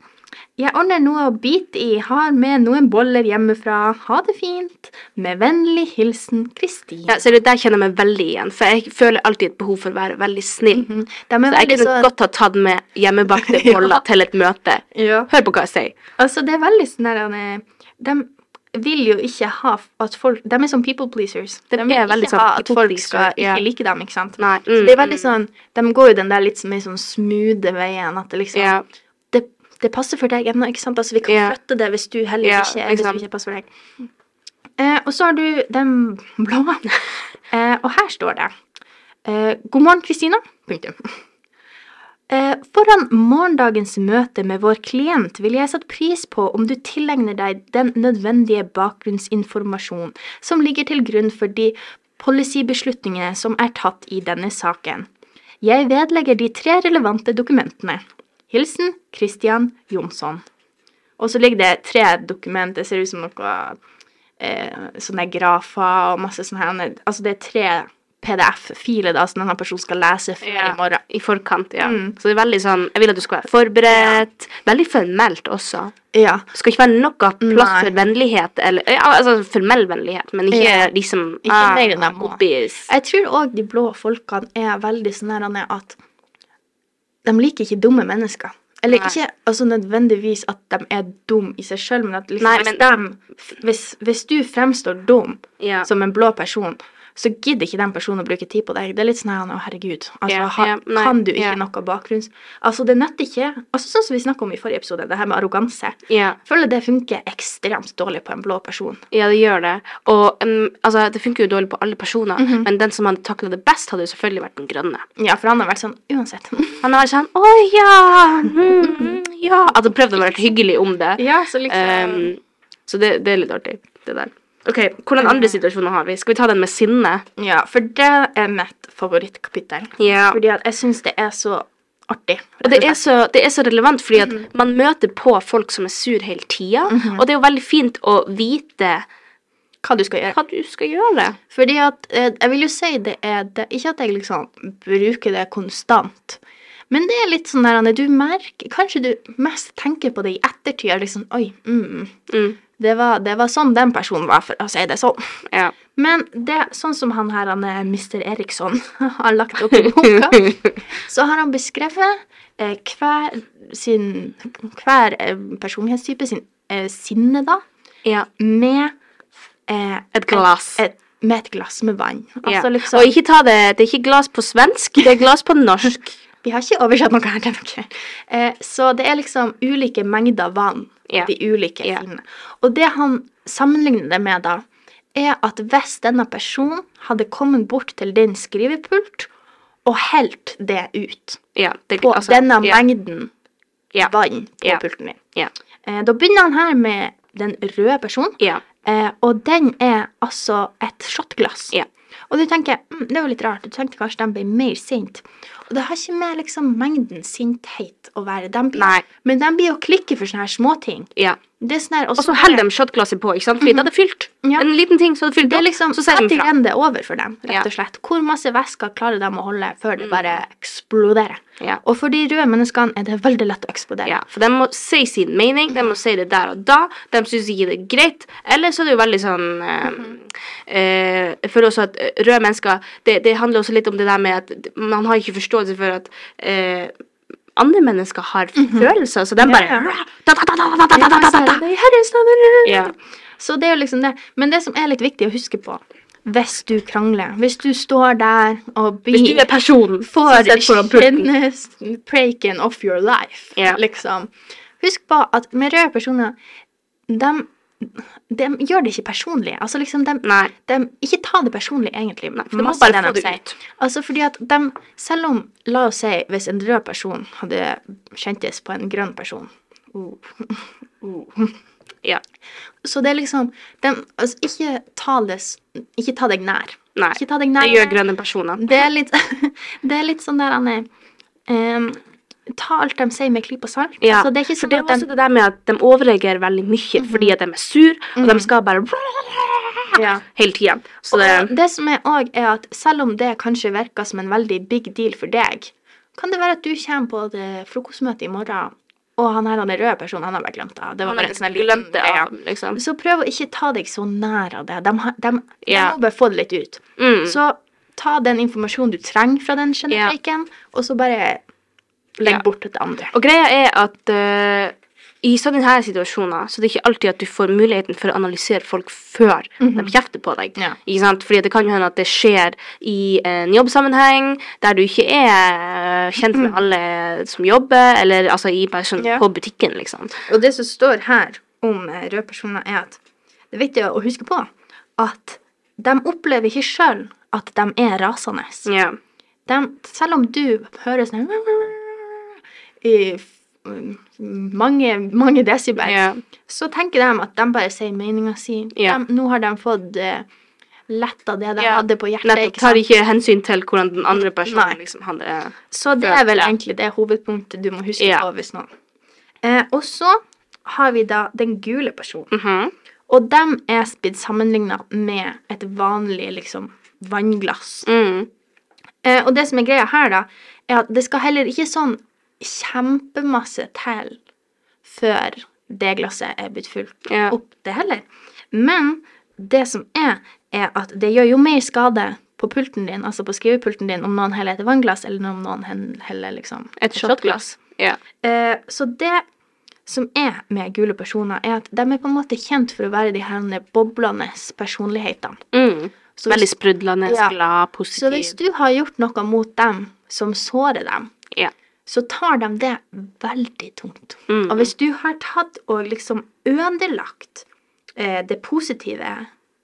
Jeg ordner noe å bite i, har med noen boller hjemmefra. Ha det fint. Med vennlig hilsen Kristin. ja, ser du, der kjenner jeg meg veldig igjen, for jeg føler alltid et behov for å være veldig snill. Mm er Så jeg kunne så, godt ha tatt med hjemmebakte [LAUGHS] Ja. boller til et møte. ja. Hør på hva jeg sier. Altså, det er veldig sånn der De vil jo ikke ha at folk De er som people pleasers. De De vil ikke sånn ha at folk skal ja. ikke like dem, ikke sant. Nei. Så det er veldig sånn De går jo den der litt mer sånn smoothe veien, at det liksom Ja. Det, passer for deg ennå, ikke sant? Altså, vi kan yeah. flytte det hvis du heller yeah, ikke, hvis ikke passer for deg. Eh, og så har du den blå. [LAUGHS] Eh, og her står det eh, God morgen, Kristina. Punktum. Eh, foran morgendagens møte med vår klient vil jeg sette pris på om du tilegner deg den nødvendige bakgrunnsinformasjon som ligger til grunn for de policybeslutningene som er tatt i denne saken. Jeg vedlegger de tre relevante dokumentene. Hilsen Christian Jonsson. Og så ligger det tre dokumenter, det ser ut som noe eh, sånne grafer og masse sånne her. Altså det er tre PDF-filer da, som denne personen skal lese før Ja. i morgen. I forkant, ja. Mm. Så det er veldig sånn Jeg vil at du skal være forberedt. Veldig formelt også. Ja. Det skal ikke være noe plass for vennlighet, eller ja, altså formell vennlighet, men ikke Ja. liksom Ikke mer enn jeg tror òg de blå folkene er veldig sånn at de liker ikke dumme mennesker. Eller Nei. ikke altså nødvendigvis at de er dumme i seg sjøl, men at liksom, Nei, hvis, men- dem- hvis, hvis du fremstår dum Ja. som en blå person, så gidder ikke den personen å bruke tid på deg. Det er litt sånn her, å herregud. Altså, yeah, ha, ja, nei, kan du ikke yeah. noe bakgrunns... Altså, det nytter ikke Altså, sånn som vi snakka om i forrige episode, det her med arroganse. Yeah. Føler det funker ekstremt dårlig på en blå person. Ja, det gjør det. Og um, altså, det funker jo dårlig på alle personer, Mhm. men den som hadde takla det best, hadde jo selvfølgelig vært den grønne. Ja, for han har vært sånn uansett. [LAUGHS] Han har vært sånn Å ja! Mm, ja! At han prøvde å være hyggelig om det. ja, så liksom Um, så det, det er litt artig, det der. Ok, Hvordan andre situasjoner har vi? Skal vi ta den med sinne? Ja, for det er mitt favorittkapittel. Ja. Fordi at jeg syns det er så artig. Og det er, så, det er så relevant, fordi at Mhm. man møter på folk som er sur hele tida. Og det er jo veldig fint å vite hva du skal gjøre. hva du skal gjøre. Fordi at eh, Jeg vil jo si det er det, Ikke at jeg liksom bruker det konstant. Men det er litt sånn Anne, du merker Kanskje du mest tenker på det i ettertid. Liksom, Oi, mm, Mm. Det, var, det var sånn den personen var, for å si det sånn. Ja. Men det, sånn som han her, han er Mr. Eriksson, [LAUGHS] har lagt opp i boka, [LAUGHS] så har han beskrevet eh, hver, sin, hver eh, personlighetstype sin eh, sinne, da, ja. med eh, Et glass. Et, med et glass med vann. ja. Altså liksom Og ikke ta det Det er ikke glass på svensk, det er glass på norsk. [LAUGHS] Vi har ikke oversatt noe her til dere. Eh, så det er liksom ulike mengder vann. Ja. De ulike Ja. filmene. Og det han sammenligner det med, da, er at hvis denne personen hadde kommet bort til din skrivepult og helt det ut Ja, det, på altså, denne mengden Ja. vann på pulten din Ja. eh, Da begynner han her med den røde personen, Ja. eh, og den er altså et shotglass. Og du tenker mm, det var litt rart, du tenkte kanskje de ble mer sint. Og det har ikke med liksom mengden sinthet å være. De blir, Nei. Men de blir å klikke for sånne her småting. ja. Det er sånn her, Og så heller de shotglasset på, ikke sant? Fordi det hadde fylt. Ja. En liten ting, så det fylt Det er liksom så sier de fra. det over for dem, rett og slett. Hvor masse væsker klarer de å holde før det bare eksploderer? Ja. Og for de røde menneskene er det veldig lett å eksplodere. Ja, for de må si sin mening, de må si det der og da. De syns ikke det er greit. Eller så er det jo veldig sånn eh, eh, jeg også at røde mennesker det, det, handler også litt om det der med at man har ikke forståelse for at eh, andre mennesker har følelser, så de bare Så det er jo liksom det. Men det som er litt viktig å huske på hvis du krangler, hvis du står der og blir Hvis du er personen får kjennes Praken of your life, yeah. liksom. Husk på at med røde personer de de gjør det ikke personlig. Altså liksom, de, de, ikke ta det personlig, egentlig. Nei, for du må bare det få det ut. Altså fordi at de, selv om, la oss si, hvis en rød person hadde kjentes på en grønn person uh, uh. [LAUGHS] Ja. Så det er liksom de, altså, ikke, ta det, ikke ta deg nær. Nei. Ikke ta deg nær. Det gjør grønne personer. Det er litt, [LAUGHS] det er litt sånn der Anne em, Ta alt de sier med en klype salt. Ja, altså, det er ikke for sånn det er også de... det der med at de overreagerer veldig mye fordi at de er sur, og de skal bare ja. hele tida. Det det som er også er at selv om det kanskje virker som en veldig big deal for deg, kan det være at du kommer på det frokostmøtet i morgen, og han her han er rød person, han har bare glemt av. Det var bare en sånn glemt det, ja, liksom. Så prøv å ikke ta deg så nær av det. De, de, de må bare få det litt ut. Mm. Så ta den informasjonen du trenger fra den genereiken, og så bare legg Ja. bort det andre. Og greia er at uh, i sånne situasjoner så det er ikke alltid at du får muligheten for å analysere folk før de kjefter på deg. Ja. Ikke sant? Fordi det kan jo hende at det skjer i en jobbsammenheng der du ikke er eh, kjent med alle som jobber, eller altså i sånn Ja. på butikken, liksom. Og det som står her om eh, røde personer, er at det er viktig å huske på at de opplever ikke sjøl at de er rasende. Yeah. De, selv om du hører sånn i mange, mange desibel, yeah. så tenker de at de bare sier meninga si. Yeah. Nå har de fått uh, letta det de yeah. hadde på hjertet. Nettopp. ikke Tar ikke hensyn til hvordan den andre personen liksom hadde det. Så det er vel egentlig det hovedpunktet du må huske på hvis noen. Eh, og så har vi da den gule personen. Mhm. Og dem er blitt sammenligna med et vanlig liksom vannglass. mm. Eh, og det som er greia her, da, er at det skal heller ikke sånn kjempemasse til før det glasset er blitt fullt Ja. opp, det heller. Men det som er, er at det gjør jo mer skade på pulten din, altså på skrivepulten din, om noen heller et vannglass, eller om noen heller liksom Et shotglass. Ja. Eh, så det som er med gule personer, er at de er på en måte kjent for å være de her boblende personlighetene. Mm. Så Veldig sprudlende, Ja. glad, så hvis du har gjort noe mot dem som sårer dem, Ja. Så tar de det veldig tungt. Mm. Og hvis du har tatt og liksom ødelagt eh, det positive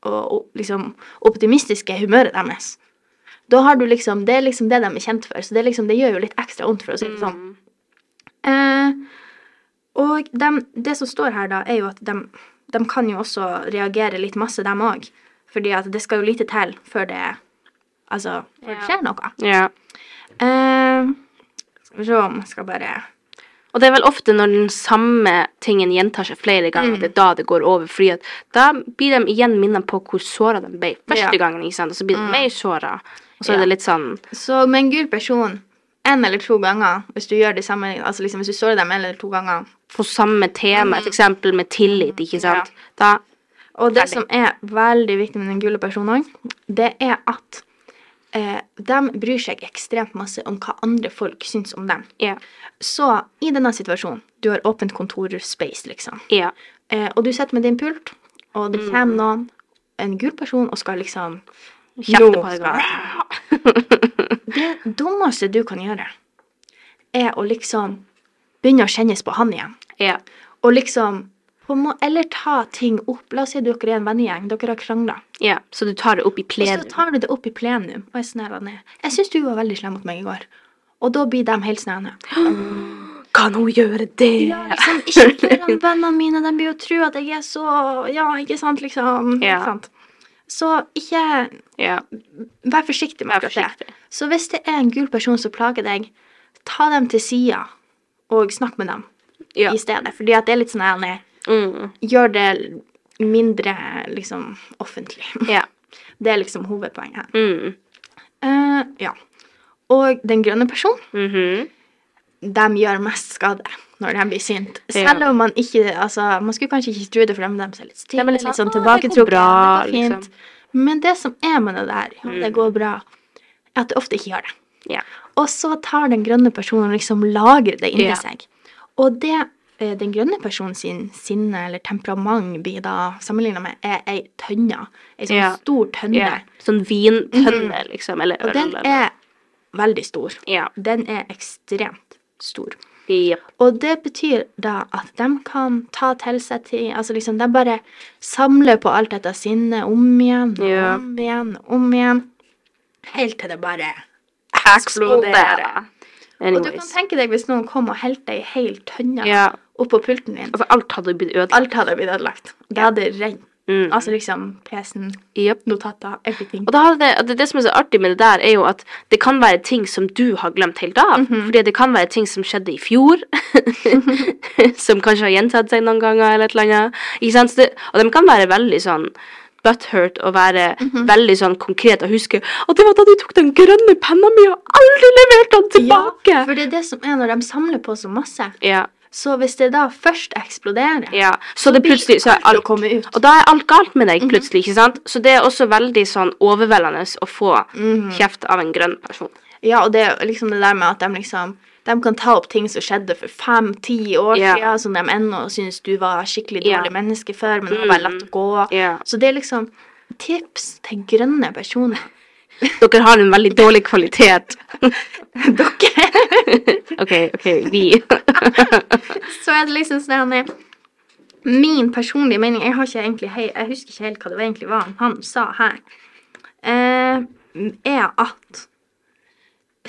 og, og liksom optimistiske humøret deres, da har du liksom Det er liksom det de er kjent for, så det, liksom, det gjør jo litt ekstra vondt, for å si det sånn. Mm. Eh, og de, det som står her, da, er jo at de, de kan jo også reagere litt masse, dem òg. Fordi at det skal jo lite til før det Altså, før det skjer noe. Ja. Eh, vi se om jeg skal bare Og det er vel ofte når den samme tingen gjentar seg flere ganger, Mm. det er da det går over. Fordi da blir de igjen minnet på hvor såra de ble første Ja. gangen, ikke sant? og så blir de mer såra. Og så Ja. er det litt sånn Så med en gul person en eller to ganger, hvis du gjør det samme Altså liksom hvis du sårer dem en eller to ganger på samme tema, et eksempel med tillit, ikke sant. Da Og det Ferdig. som er veldig viktig med den gule personen òg, det er at eh, de bryr seg ekstremt masse om hva andre folk syns om dem. Yeah. Så i denne situasjonen, du har åpent kontorspace, liksom, Ja. eh, og du sitter med din pult, og Mm. det kommer noen, en gul person, og skal liksom Kjefte på deg. [LAUGHS] Det dummeste du kan gjøre, er å liksom begynne å kjennes på han igjen. Ja. Og liksom må Eller ta ting opp. La oss si dere er en vennegjeng, dere har krangla. ja. Så du tar det opp i plenum. Og så tar du det opp i plenum og jeg sånn ned. Jeg syns du var veldig slem mot meg i går. Og da blir de helt her, [GASPS] Kan hun gjøre det? liksom, Ikke foran vennene mine, de blir jo tro at jeg er så Ja, ikke sant, liksom. Ja. Ikke sant? Så ikke Ja. Vær forsiktig med akkurat det. Så hvis det er en gul person som plager deg, ta dem til sida og snakk med dem Ja. i stedet. Fordi at det er litt sånn. Mm. Gjør det mindre liksom offentlig. [LAUGHS] Ja. Det er liksom hovedpoenget her. Mm. Uh, ja. Og den grønne personen, Mhm. de gjør mest skade når de blir sint. Ja. Selv om man ikke altså, Man skulle kanskje ikke tro det, for dem, de er litt stille, De er litt litt sånn, sånn fint. liksom. Men det som er med det der, om det Mm. går bra, er at det ofte ikke gjør det. Ja. Og så tar den grønne personen liksom lagrer det inni Ja. seg. Og det den grønne personen sin sinne eller temperament blir da sammenligna med, er ei tønne. Ei sånn Ja. stor tønne. ja. Sånn vintønne, liksom. Eller Og den er veldig stor. Ja. Den er ekstremt stor. Ja. Og det betyr da at de kan ta til seg ting Altså liksom, de bare samler på alt dette sinnet om igjen og Ja. om igjen og om igjen. Helt til det bare Eksploderer. Og du kan tenke deg hvis noen kom og helte ei hel tønne Ja. Oppå pulten din. Altså, alt hadde blitt ødelagt. Alt hadde blitt ødelagt. Det hadde rent. Mm. Altså liksom PC-en, yep. notater, everything. Og det, det, det som er så artig med det der, er jo at det kan være ting som du har glemt helt av. Mhm. Fordi det kan være ting som skjedde i fjor, [LAUGHS] som kanskje har gjentatt seg noen ganger, eller et eller annet. Ikke det, og de kan være veldig sånn butthurt og være Mhm. veldig sånn konkret og huske at det var da du tok den grønne penna mi og aldri leverte den tilbake. Ja, for det er det som er når de samler på så masse. Ja, Så hvis det da først eksploderer, ja. Så det plutselig så alt. Og da er alt galt med deg plutselig, ikke sant? Så det er også veldig sånn overveldende å få Mhm. kjeft av en grønn person. Ja, og det er liksom det der med at de liksom de kan ta opp ting som skjedde for fem-ti år yeah. siden, som de ennå syns du var skikkelig dårlig dårlig menneske før, men har bare latt det gå. Yeah. Så det er liksom tips til grønne personer. Dere har en veldig dårlig kvalitet. [LAUGHS] Dere! OK, ok, vi. [LAUGHS] Så er det liksom sånn Min personlige mening Jeg har ikke egentlig Jeg husker ikke helt hva det egentlig var han sa her. Eh, er at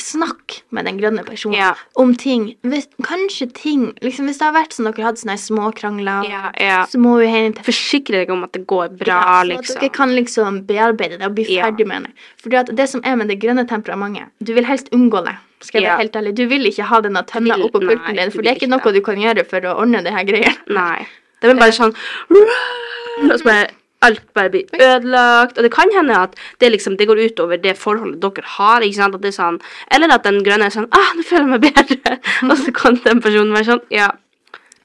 Snakk med den grønne personen Ja. om ting. Hvis, kanskje ting liksom Hvis det har vært sånn dere hadde sånne småkrangler, Ja, ja. vi uenigheter Forsikre deg om at det går bra, ja, så at liksom. dere kan liksom bearbeide det og bli ferdig med det. At det som er med det grønne temperamentet, du vil helst unngå det. Skal jeg være helt ærlig. Du vil ikke ha denne tønna oppå pulten din, for det er ikke noe det. du kan gjøre for å ordne det her greia. Nei. [LAUGHS] Det er bare sånn [LAUGHS] Og så bare alt bare blir ødelagt. Og det kan hende at det liksom Det går ut over det forholdet dere har. ikke sant? At det er sånn Eller at den grønne er sånn ah, 'Nå føler jeg meg bedre.' [LAUGHS] Og så kan den personen være sånn Ja.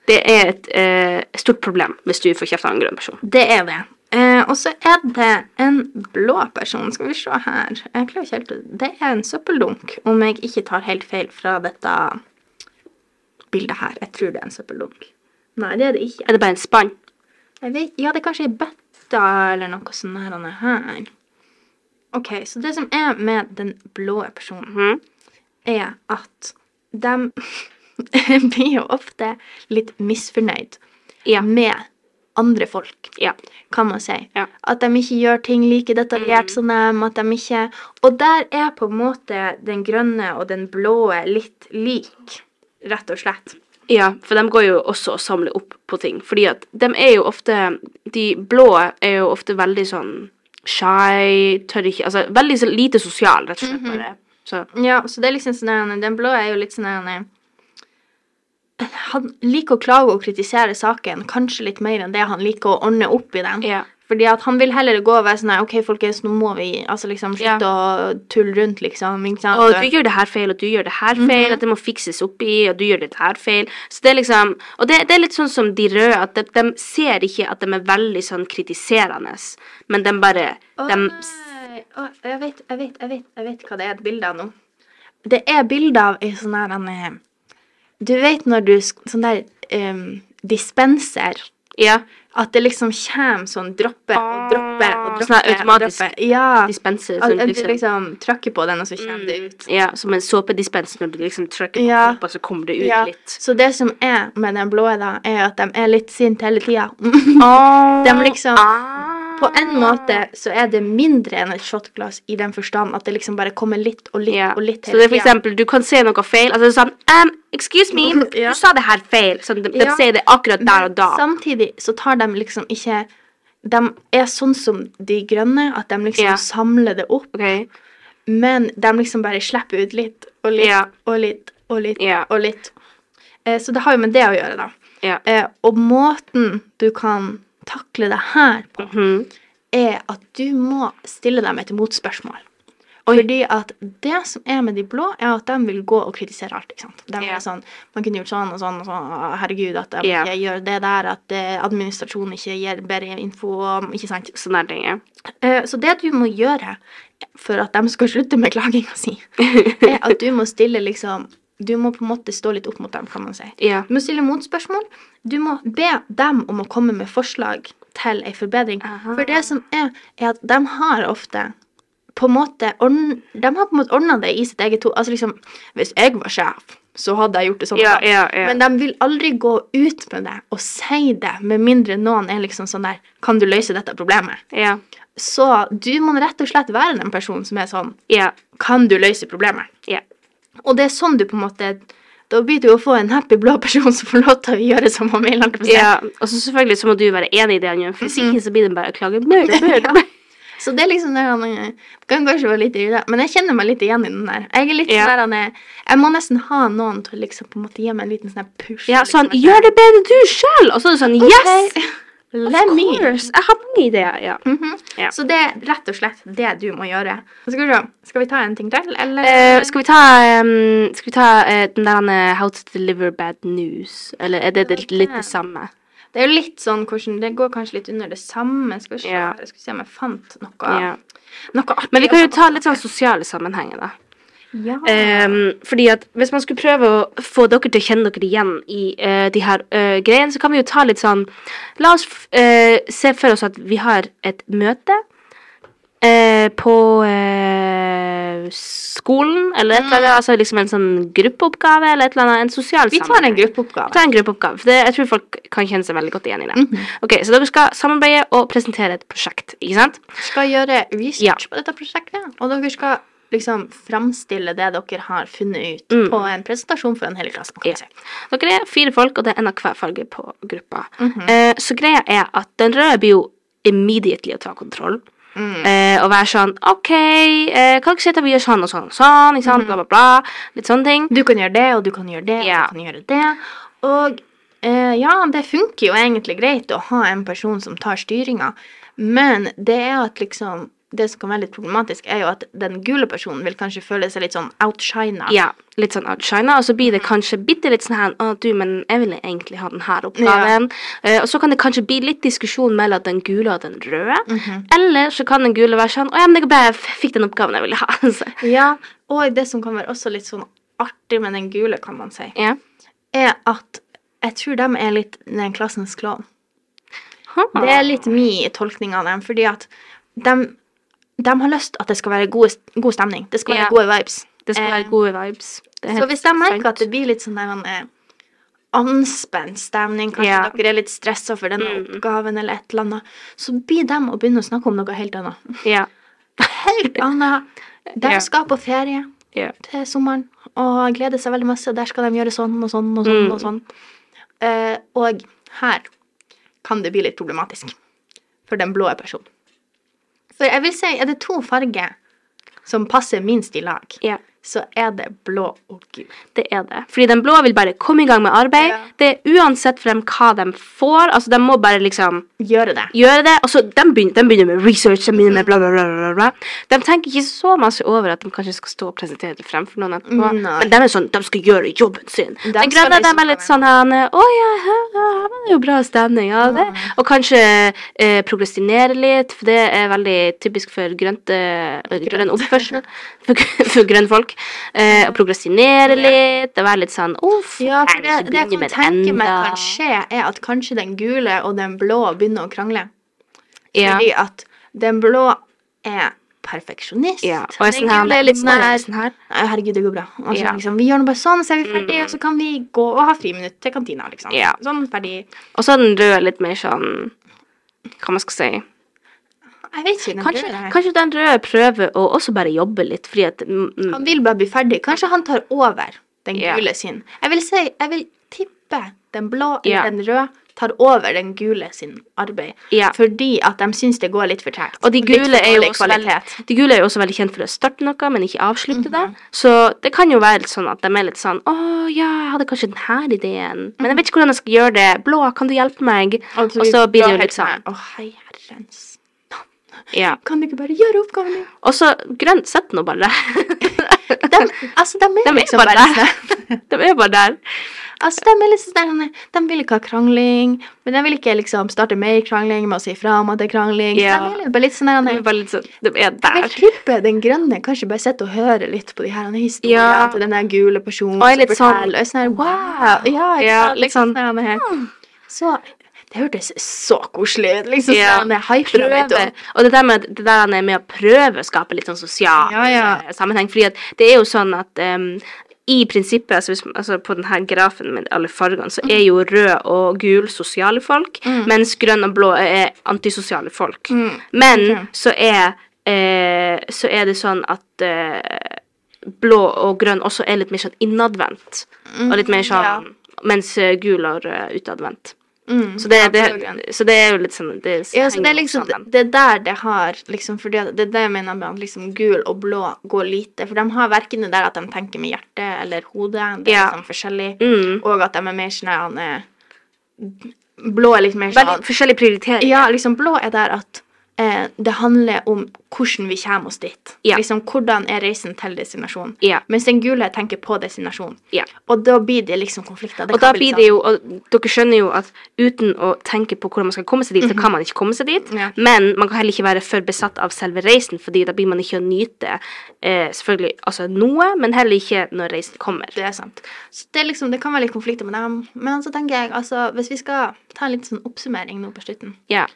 Det er et eh, stort problem hvis du får kjeft av en grønn person. Det er det. Eh, og så er det en blå person. Skal vi se her. Jeg klarer ikke helt Det er en søppeldunk, om jeg ikke tar helt feil fra dette bildet her. Jeg tror det er en søppeldunk. Nei, det er det ikke. Er det bare en spann? Jeg vet, ja, det er kanskje ei bøtte eller noe sånn her. er. Ok, så det som er med den blå personen, Mhm. er at de [LAUGHS] blir jo ofte litt misfornøyd Ja. med andre folk, Ja. kan man si. Ja. At de ikke gjør ting like detaljert som dem, at de ikke Og der er på en måte den grønne og den blå litt lik, rett og slett. Ja, for de går jo også og samler opp på ting. Fordi at de er jo ofte De blå er jo ofte veldig sånn shy, tør ikke Altså veldig så lite sosial, rett og slett. bare. Så Ja, så det er liksom sånn Den blå er jo litt sånn Han liker å klage og kritisere saken kanskje litt mer enn det han liker å ordne opp i den. ja. Fordi at han vil heller gå og være sånn OK, folkens, nå må vi altså liksom slutte å tulle rundt, liksom. Ikke? Og du gjør det her feil, og du gjør det her feil, at det må fikses opp i, og du gjør det her feil. Så det er liksom Og det, det er litt sånn som de røde, at de, de ser ikke at de er veldig sånn kritiserende, men de bare oh, de, oh, jeg, vet, jeg, vet, jeg, vet, jeg vet hva det er et bilde av nå. Det er bilde av ei sånn her er- Du vet når du Sånn der um, dispenser Ja. At det liksom kommer sånn Dropper og dropper og droppe. Sånn automatisk. Ja. Dispenser. Sånn, at du liksom, liksom trykker på den, og så kommer det ut. ja, som en såpedispens når du liksom trykker på Ja. knappen, så kommer det ut Ja. litt. Så det som er med den blå, da, er at de er litt sinte hele tida. Oh. [LAUGHS] De liksom Ah. På en måte så er det mindre enn et shotglass i den forstand at det liksom bare kommer litt og litt yeah. og litt Så det er for eksempel, du kan se noe feil, altså sånn um, Excuse me, [LAUGHS] Ja. du sa det her feil. Sånn, de, de Ja. sier det akkurat der og da. Samtidig så tar de liksom ikke De er sånn som de grønne, at de liksom yeah. samler det opp, Okay. men de liksom bare slipper ut litt og litt yeah. og litt og litt og litt. Eh, så det har jo med det å gjøre, da. Eh, og måten du kan takle det her på, Mhm. er at du må stille dem et motspørsmål. Fordi at det som er med de blå, er at de vil gå og kritisere alt. ikke sant? De yeah. er sånn, Man kunne gjort sånn og sånn og sånn. Herregud, at de yeah. gjør det der. At eh, administrasjonen ikke gir bedre info. Ikke sant? Sånne ting, ja. Eh, Så det du må gjøre for at de skal slutte med klaginga si, [LAUGHS] er at du må stille liksom Du må på en måte stå litt opp mot dem, kan man si. Ja. Du må stille motspørsmål. Du må be dem om å komme med forslag til ei forbedring. Aha. For det som er, er at de har ofte på en måte ordn, De har på en måte ordna det i sitt eget hode. Altså liksom, hvis jeg var sjef, så hadde jeg gjort det sånn. Ja, ja, ja. Men de vil aldri gå ut med det og si det, med mindre noen er liksom sånn der Kan du løse dette problemet? ja. Så du må rett og slett være den personen som er sånn Ja. Kan du løse problemet? Og det er sånn du på en måte Da blir du å få en happy blå person som får lov til å gjøre som han vil. ja. Og så selvfølgelig så må du være enig i det han gjør, for hvis ikke så blir det bare å klage. Mer, mer, mer. Så det er liksom det han kan kanskje være litt irritert, men jeg kjenner meg litt igjen i den der. Jeg er litt Ja. sånn der han er Jeg må nesten ha noen til å liksom på en måte gi meg en liten sånn push. Ja, liksom, sånn, liksom, gjør det bedre du selv! Og så er det sånn, yes! Let me. Jeg har mange ideer, ja. Mhm. Ja. Så det er rett og slett det du må gjøre. Skal vi, se. skal vi ta en ting til, eller? Uh, skal vi ta, um, skal vi ta uh, den der eh, How to deliver bad news? Eller er det, det litt det samme? Det er jo litt sånn hvordan Det går kanskje litt under det samme. Skal vi se, yeah. skal vi se om jeg fant noe, yeah. noe artig. Men vi kan jo ta litt sånn sosiale sammenhenger, da. Ja. Um, fordi at hvis man skulle prøve å få dere til å kjenne dere igjen i uh, de her uh, greiene, så kan vi jo ta litt sånn La oss eh, se for oss at vi har et møte uh, på skolen, eller et eller annet, altså liksom en sånn gruppeoppgave, eller et eller annet, en sosial vi tar en gruppeoppgave gruppeoppgave. Ta en gruppeoppgave, for det, jeg tror folk kan kjenne seg veldig godt igjen i det. Mhm. Ok, Så dere skal samarbeide og presentere et prosjekt, ikke sant? skal gjøre research Ja. på dette prosjektet, og dere skal liksom framstille det dere har funnet ut Mm. på en presentasjon for en hel klasse. Ja. Dere er fire folk, og det er en av hver farge på gruppa. Mhm. eh, så greia er at den røde blir jo immediately å ta kontroll. Mm. Eh, og være sånn OK, eh, kan dere si at vi gjør sånn og sånn og sånn? Ikke sant? Bla, bla, bla. Litt sånne ting. Du kan gjøre det, og du kan gjøre det, Ja. og du kan gjøre det. Og eh, ja, det funker jo egentlig greit å ha en person som tar styringa, men det er at liksom det som kan være litt problematisk, er jo at den gule personen vil kanskje føle seg litt sånn outshina. Ja, litt sånn outshina, og så blir det kanskje bitte litt sånn her Å, du, men jeg ville egentlig ha den her oppgaven. Eh, og så kan det kanskje bli litt diskusjon mellom den gule og den røde. Mhm. Eller så kan den gule være sånn Å ja, men jeg bare fikk den oppgaven jeg ville ha. [LAUGHS] Ja, og det som kan være også litt sånn artig med den gule, kan man si, ja. er at jeg tror de er litt den klassens klovn. Det er litt min tolkning av dem, fordi at de, de har lyst at det skal være gode, god stemning. Det skal være Ja. gode vibes. Det skal Eh, være gode vibes. Så hvis de merker at det blir litt sånn der eh, anspent stemning, kanskje Ja. dere er litt stressa for denne Mm. oppgaven eller et eller annet, så blir de å begynne å snakke om noe helt annet. Ja. [LAUGHS] Helt annet. De skal på ferie Ja. til sommeren og gleder seg veldig masse. Der skal de gjøre sånn og sånn og sånn. Mm. Og sånn. Uh, og her kan det bli litt problematisk for den blå personen. For jeg vil si, er det to farger som passer minst i lag, ja. Så er det blå og gul. Det er det. Fordi den blå vil bare komme i gang med arbeid. Ja. Det er uansett for dem hva de får. Altså, de må bare liksom Gjøre det. gjøre det. Og så de begynner, de begynner med research, de begynner med bla, bla, bla, bla. De tenker ikke så masse over at de kanskje skal stå og presentere det fremfor noen etterpå. Nei. Men de er sånn, de skal gjøre jobben sin. De grønne de liksom er litt sånn her Å ja, her, her var det jo bra stemning. Ja, det. Og kanskje eh, prokrastinere litt, for det er veldig typisk for grønt, eh, grønn oppførsel. For, for grønne folk. Eh, å prokrastinere litt, og være litt sånn Uff, Ja, for det, det jeg kan tenke meg enda?» kan skje, er at kanskje den gule og den blå begynner å krangle. Ja. Fordi at den blå er perfeksjonist. Ja, og jeg den sånn her, gule er litt sånn her sånn her. Nei, herregud, det går bra. Altså, Ja. liksom, vi gjør nå bare sånn, så er vi ferdige, og så kan vi gå og ha friminutt til kantina, liksom. Ja. Sånn ferdig. Og så er den røde litt mer sånn Hva man skal si. Jeg vet ikke. Den Kanskje, røde kanskje den røde prøver å også bare jobbe litt, fordi at mm, mm, Han vil bare bli ferdig. Kanskje han tar over den gule sin. Jeg vil si, jeg vil tippe den blå eller den røde tar over den gule sin arbeid. Ja. Fordi at de syns det går litt for tregt. Og de gule, er jo også veldig, de gule er jo også veldig kjent for å starte noe, men ikke avslutte det. Mhm. Så det kan jo være sånn at de er litt sånn Å ja, jeg hadde kanskje denne ideen, men jeg vet ikke hvordan jeg skal gjøre det. Blå, kan du hjelpe meg? Og så blir det jo litt sånn. Å, hei herrens Ja. Kan du ikke bare gjøre oppgaven din? Og så grønt, sett nå bare der. [LAUGHS] De, altså, de er, De er liksom bare der. [LAUGHS] sånn De er bare der. Altså, de er liksom sånn De vil ikke ha krangling, men de vil ikke liksom starte mer krangling med å si fra om at det er krangling. Ja. de er bare litt sånn De der er bare litt sånn De er Jeg vil der. tippe den grønne kanskje bare sitter og hører litt på de her historiene Ja. til den der gule personen Og er litt sånn, sånn her, wow, ja, Ja, litt sånn, sånn. Så Det hørtes så koselig ut. liksom. Ja. sånn, litt prøve. Og det der med, det der er med å prøve å skape litt sånn sosial Ja, ja. eh, sammenheng. fordi at det er jo sånn at um, i prinsippet, altså, hvis, altså på denne grafen med alle fargene, så er jo rød og gul sosiale folk, mens grønn og blå er antisosiale folk. Mm. Men okay. så er eh, så er det sånn at eh, blå og grønn også er litt mer sånn innadvendt. Og litt mer sånn ja. Mens eh, gul og rød er utadvendt. Mm, Så det, det, så det er jo litt sånn Det Ja, så det er liksom det, er der det har liksom fordi Det er det jeg mener med at liksom gul og blå går lite. For de har verken det der at de tenker med hjertet eller hodet, det er Ja. liksom forskjellig, Mm. og at de er mer sånn Blå er litt mer sånn Veldig forskjellig prioritering. Ja, liksom blå er der at eh, det handler om hvordan vi kommer oss dit. Ja. Liksom hvordan er reisen til destinasjonen. Ja. Mens den gule tenker på destinasjonen. Ja. Og da blir det liksom konflikter. Det Og da blir sånn- det jo Og dere skjønner jo at uten å tenke på hvordan man skal komme seg dit, så kan man ikke komme seg dit. Mhm. Ja. Men man kan heller ikke være for besatt av selve reisen, fordi da blir man ikke å nyte eh, selvfølgelig altså noe, men heller ikke når reisen kommer. Det er sant. Så det, liksom, det kan være litt konflikter med dem. Men så tenker jeg, altså, hvis vi skal ta en litt sånn oppsummering nå på slutten Ja.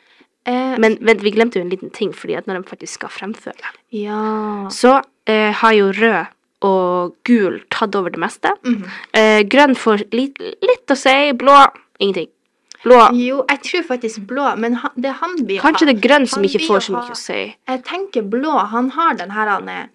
Eh, Men vent, vi glemte jo en liten ting, fordi at når de faktisk skal fremføre, Ja så eh, har jo rød og gul tatt over det meste. Mhm. eh, grønn får litt, litt å si, blå ingenting. Blå Jo, jeg tror faktisk blå, men han, det han blir Kanskje det er grønn som ikke får så mye å si. Jeg tenker blå, han har den her han, er-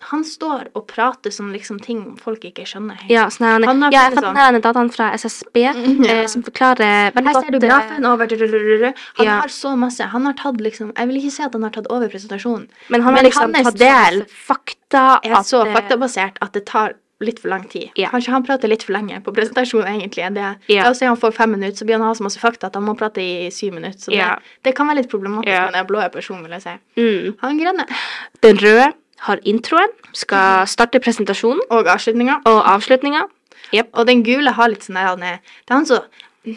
han, står og prater som liksom ting folk ikke skjønner. Ja, sånn Han ja, jeg fant sånn- den dataen fra SSB, Mm, [LAUGHS] ja. eh, som forklarer Her godt ser du eh, grafen over Han Ja. har så masse. Han har tatt liksom Jeg vil ikke si at han har tatt over presentasjonen. Men han Men har liksom hans tatt del fakta er at så eh, faktabasert at det tar litt for lang tid. Yeah. Kanskje han prater litt for lenge på presentasjonen, egentlig. Det. Ja. La oss si han får fem minutter, så blir han ha så masse fakta at han må prate i syv minutter. Så det, det kan være litt problematisk yeah. med den blå personen, vil jeg si. mm. Han grønne. Den røde har introen, skal starte presentasjonen Og avslutninga. og avslutninga. Yep. Og den gule har litt sånn der han er Det er han som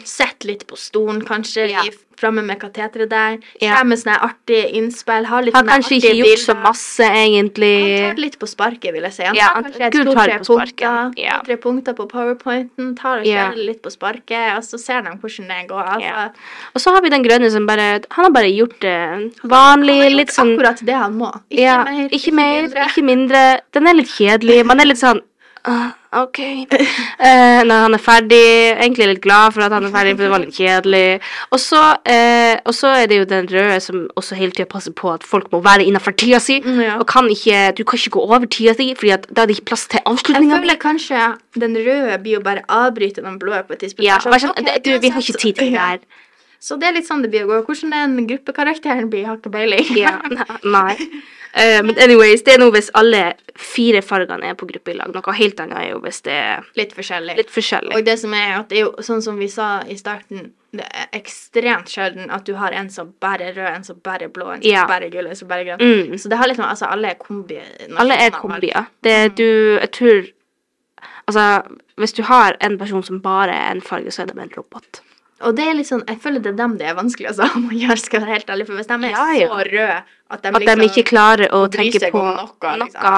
sitter litt på stolen, kanskje, Ja. framme med kateteret der. Ja. Kommer med sånne artige innspill. Har Har kanskje ikke gjort så masse, egentlig. Han tar litt på sparket, vil jeg si. Han Ja, tar kanskje et to-tre punkter, Ja. to-tre punkter på powerpointen, tar og kjører ja. litt på sparket, og så ser de hvordan det går. Altså. Og så har vi den grønne som bare Han har bare gjort det vanlig, Han har gjort litt sånn akkurat det han må. Ikke mer, ikke mer, mindre. ikke mindre. Den er litt kjedelig. Man er litt sånn [LAUGHS] «Ah, OK. Eh, når han er ferdig, egentlig litt glad for at han er ferdig, for det var litt kjedelig. Og så, eh, så er det jo den røde som også hele tida passer på at folk må være innafor tida si. Mm, ja. Og kan ikke, du kan ikke gå over tida si, Fordi da er det ikke plass til Jeg føler kanskje den røde blir jo bare avbryte den blå på et tidspunkt. Ja, Sånn, bare ok, det- du, vi har ikke tid til det [LAUGHS] Ja. her. Så det er litt sånn det blir å gå. Hvordan den gruppekarakteren blir, har ikke peiling. Ja, nei. [LAUGHS] Eh, men anyways, det er noe hvis alle fire fargene er på gruppe i lag. Noe helt annet er jo hvis det er Litt forskjellig. litt forskjellig. Og det som er at det er jo sånn som vi sa i starten, det er ekstremt sjelden at du har en som bare er rød, en som bare er blå, en som Ja. bare er gul, en som bare er grønn. Mm. Så det har liksom, altså alle er kombi. Alle er kombier. Det er du Jeg tror Altså, hvis du har en person som bare er en farge, så er det bare en robot. Og det er litt sånn, jeg føler det er dem det er vanskelig altså, [LAUGHS] å gjøre, skal jeg være helt ærlig. For hvis de er Ja, ja. så røde at de At de ikke klarer å tenke på noe, noe, noe, liksom.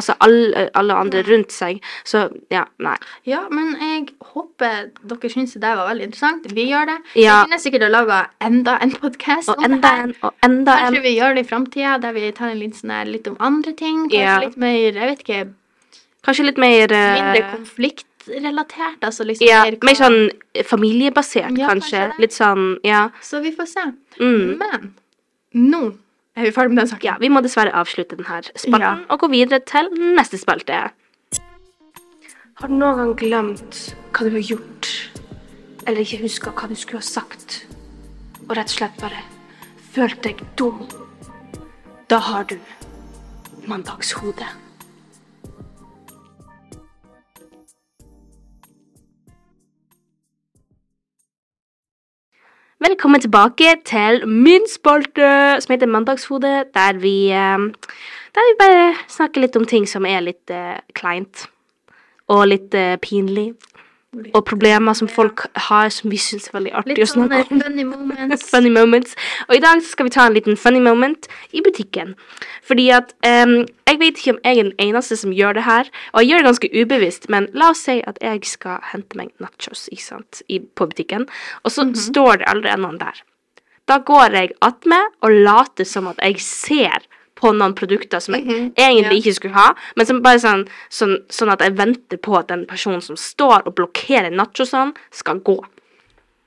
Altså alle, alle andre rundt seg. Så ja, nei. Ja, men jeg håper dere syns det var veldig interessant. Vi gjør det. Ja. Vi kunne sikkert ha laga enda en podkast om enda en, og enda Kanskje en. vi gjør det i framtida, der vi tar en litt, sånn her, litt om andre ting. Kanskje Ja. litt mer jeg vet ikke, Kanskje litt mer Mindre mindre konfliktrelatert. Altså liksom Ja, mer hva- mer sånn familiebasert, Ja, kanskje. kanskje. Litt sånn, ja. Så vi får se. Mm. Men nå er vi ferdig med den saken. Ja, vi må dessverre avslutte denne spalten Ja. og gå videre til neste spalte. Har du noen gang glemt hva du har gjort, eller ikke huska hva du skulle ha sagt, og rett og slett bare følt deg dum? Da har du mandagshode. Velkommen tilbake til min spalte som heter Mandagshode, der vi, eh, der vi bare snakker litt om ting som er litt uh, kleint. Og litt uh, pinlig. Og problemer som folk har, som vi syns er veldig artig Litt å snakke om. funny moments. [LAUGHS] funny moments. Og i dag så skal vi ta en liten funny moment i butikken. Fordi at um, Jeg vet ikke om jeg er den eneste som gjør det her, og jeg gjør det ganske ubevisst, men la oss si at jeg skal hente meg nachos ikke sant, i, på butikken, og så står det allerede noen der. Da går jeg attmed og later som at jeg ser på noen produkter som jeg Mhm, egentlig ja. ikke skulle ha, men som bare sånn, sånn, sånn at jeg venter på at den personen som står og blokkerer nachosene, skal gå.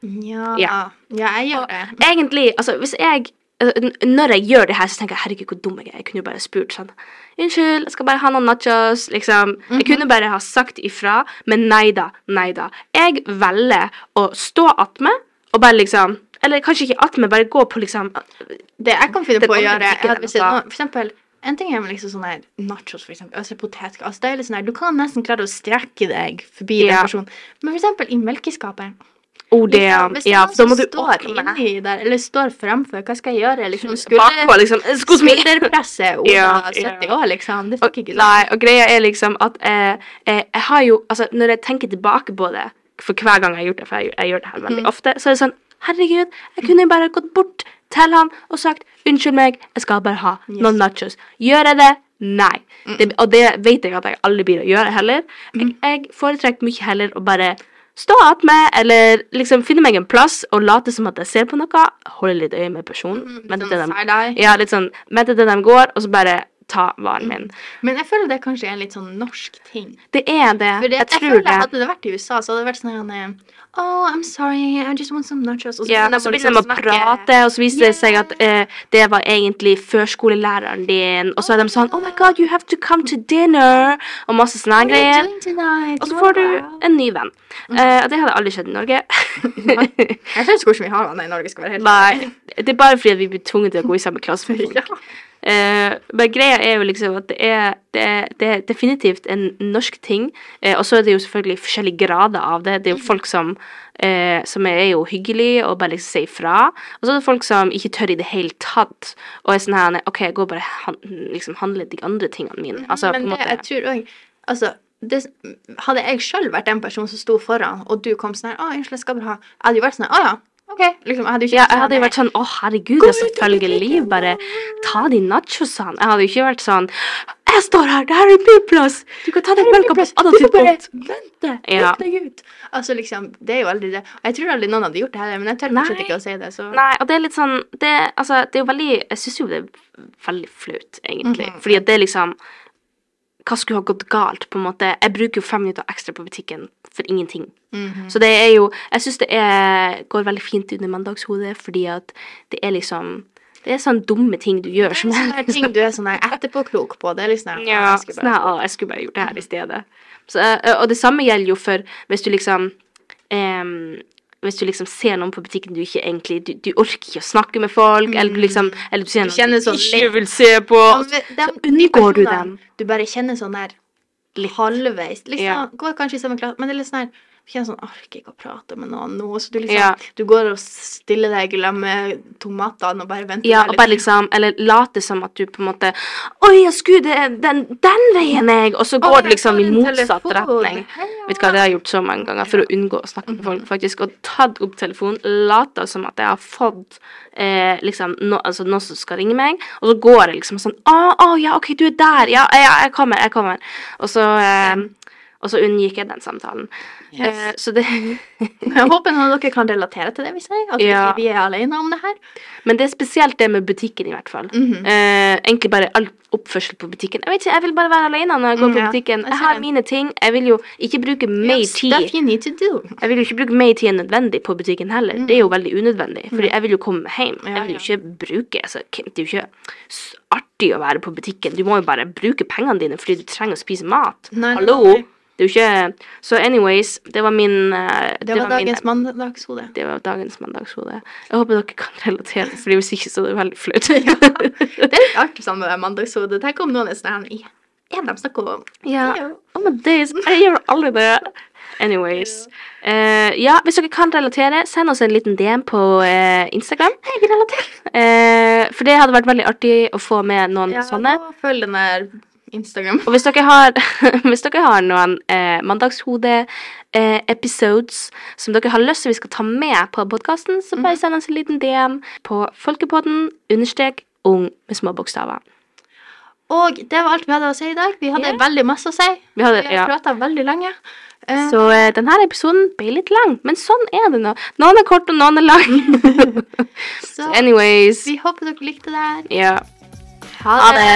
Ja. Ja. ja, jeg gjør det. Egentlig, altså hvis jeg altså, Når jeg gjør det her, så tenker jeg herregud, hvor dum jeg er. Jeg kunne jo bare spurt sånn Unnskyld, jeg skal bare ha noen nachos. Liksom. Jeg kunne bare ha sagt ifra, men nei da, nei da. Jeg velger å stå attmed og bare liksom Eller kanskje ikke at, men bare gå på liksom Det jeg kan finne på å gjøre er at hvis det, altså. for eksempel, En ting er med liksom sånne her nachos, for eksempel. Altså potetgull. altså det er litt sånn her, Du kan nesten klare å strekke deg forbi Ja. den personen. Men for eksempel i melkeskapet. Oh, det Liksom, hvis Ja, for da må du står inni der, eller står fremfor, hva skal jeg gjøre? Liksom, Bakpå, liksom. Skulderpresset. [LAUGHS] Oda Ja, 70 ja. år, liksom. Det Og, fikk ikke nei, og greia er liksom at eh, eh, jeg har jo Altså, når jeg tenker tilbake på det, for hver gang jeg har gjort det, for jeg, jeg gjør det her veldig mm. ofte, så er det sånn Herregud, jeg kunne bare gått bort til han og sagt Unnskyld meg, jeg skal bare ha Yes. noen nachos. Gjør jeg det? Nei. Det, og det vet jeg at jeg aldri blir å gjøre heller. Jeg, jeg foretrekker mye heller å bare stå attmed, eller liksom finne meg en plass og late som at jeg ser på noe. Holde litt øye med personen. Mm, Sånn de, ja, litt sånn, vente til de går, og så bare ta varen min. Men jeg føler det kanskje er en litt sånn norsk ting. Det er det. Det, jeg jeg, tror føler det. Hadde det vært i USA, så hadde det vært sånn her Oh, I'm sorry, I just want some nachos. Og så Ja, og så begynner de å prate, og så viser det seg at Yeah. eh, det var egentlig førskolelæreren din, og så er de sånn Oh my God, you have to come to dinner, og masse sånne greier. Og så får du en ny venn. Uh, og det hadde aldri skjedd i Norge. Jeg skjønner ikke hvordan vi har venner i Norge, skal være helt Nei, det er bare fordi vi blir tvunget til å gå i samme klasse med folk. [LAUGHS] Ja. Eh, men greia er jo liksom at det er, det er, det er definitivt en norsk ting. Eh, og så er det jo selvfølgelig forskjellige grader av det. Det er jo folk som, eh, som er jo hyggelige og bare liksom sier fra. Og så er det folk som ikke tør i det hele tatt. Og er sånn her OK, jeg går bare han, liksom handler de andre tingene mine. Altså, Men en det, jeg tror òg Altså, det, hadde jeg sjøl vært den personen som sto foran, og du kom sånn her 'Å, unnskyld, jeg skal bare ha Jeg hadde jo vært sånn her 'Å ja, OK'. Liksom, jeg hadde jo ikke ja, jeg hadde jo vært sånn Å, herregud, ja, selvfølgelig. Bare ta de nachosene. Jeg hadde jo ikke vært sånn Jeg står her, det her er min plass! Du kan ta deg melka på et annet tidspunkt. vente, Ja. deg ut. Altså, liksom, det er jo aldri det. Og jeg tror aldri noen hadde gjort det heller, men jeg tør fortsatt ikke å si det, så Nei, og det er litt sånn Det, altså, det er jo veldig Jeg syns jo det er veldig flaut, egentlig. Mhm. Fordi at det er liksom Hva skulle ha gått galt, på en måte? Jeg bruker jo fem minutter ekstra på butikken for ingenting. Mhm. Så det er jo Jeg syns det er, går veldig fint under mandagshodet, fordi at det er liksom Det er sånne dumme ting du gjør som Sånne her ting du er sånn etterpåklok på. Det er liksom sånn Ja, jeg skulle sånn bare- «Å, jeg skulle bare gjort det her i stedet. Så, eh, og det samme gjelder jo for hvis du liksom um, Hvis du liksom ser noen på butikken du ikke egentlig Du, du orker ikke å snakke med folk, eller du liksom Eller du Du kjenner sånn ikke vil se på, Ja, men så unngår du dem. Du bare kjenner sånn her halvveis. Liksom, Ja. Går kanskje i samme klasse, men det er litt sånn her kjenner sånn, orker ikke å prate med noen nå, så du liksom, Ja. du går og stiller deg sammen med tomatene og bare venter. Ja, og bare liksom Eller later som at du på en måte Oi, jeg skulle det, den, den veien, jeg! Og så går du liksom i motsatt telefon. retning. Vet du hva, det har jeg gjort så mange ganger for å unngå å snakke med folk, faktisk. Og tatt opp telefonen, lata som at jeg har fått eh, liksom no, altså, noen som skal ringe meg, og så går jeg liksom sånn Å, å, ja, OK, du er der. Ja, ja, jeg kommer, jeg kommer. Og så eh, og så unngikk jeg den samtalen. Yes. Eh, så det [LAUGHS] Jeg håper noen av dere kan relatere til det vi sier, at Ja. vi er alene om det her. Men det er spesielt det med butikken, i hvert fall. Mhm. eh, egentlig bare all oppførsel på butikken. Jeg vet ikke, jeg vil bare være alene når jeg går Mm, på ja. butikken. Jeg har mine ting. Jeg vil jo ikke bruke mer tid. Stuff you need to do. Jeg vil jo ikke bruke mer tid enn nødvendig på butikken heller. Det er jo veldig unødvendig, for jeg vil jo komme hjem. Ja, Jeg vil jo ikke bruke altså, Det er jo ikke artig å være på butikken. Du må jo bare bruke pengene dine fordi du trenger å spise mat. Nei, Hallo! nei. Det er jo ikke Så anyways, det var min eh, Det var var, dagens mandagshode. det var dagens mandagshode. Jeg håper dere kan relatere, for hvis ikke så er det veldig flaut. [LAUGHS] Det er litt artig sånn med det mandagshode. Tenk om noen er sånn her Ja, de snakker om ja. Yeah. Oh my days, jeg gjør aldri det. Anyways. Uh, ja, hvis dere kan relatere, send oss en liten DM på uh, Instagram. Jeg relaterer. Eh, for det hadde vært veldig artig å få med noen Ja, sånne. og følg den der Instagram. Og hvis dere har, [LAUGHS] hvis dere har noen eh, mandagshode-episodes som dere har lyst til vi skal ta med på podkasten, så bare send oss en liten DM på folkepodden understrek ung med små bokstaver. Og det var alt vi hadde å si i dag. Vi hadde yeah. veldig masse å si. Vi hadde, Vi har ja. veldig lenge. Eh, Så uh, denne episoden ble litt lang, men sånn er det nå. Noen er kort, og noen er lang. [LAUGHS] [LAUGHS] så Anyways. vi håper dere likte det her. Ja. Ha Ha det.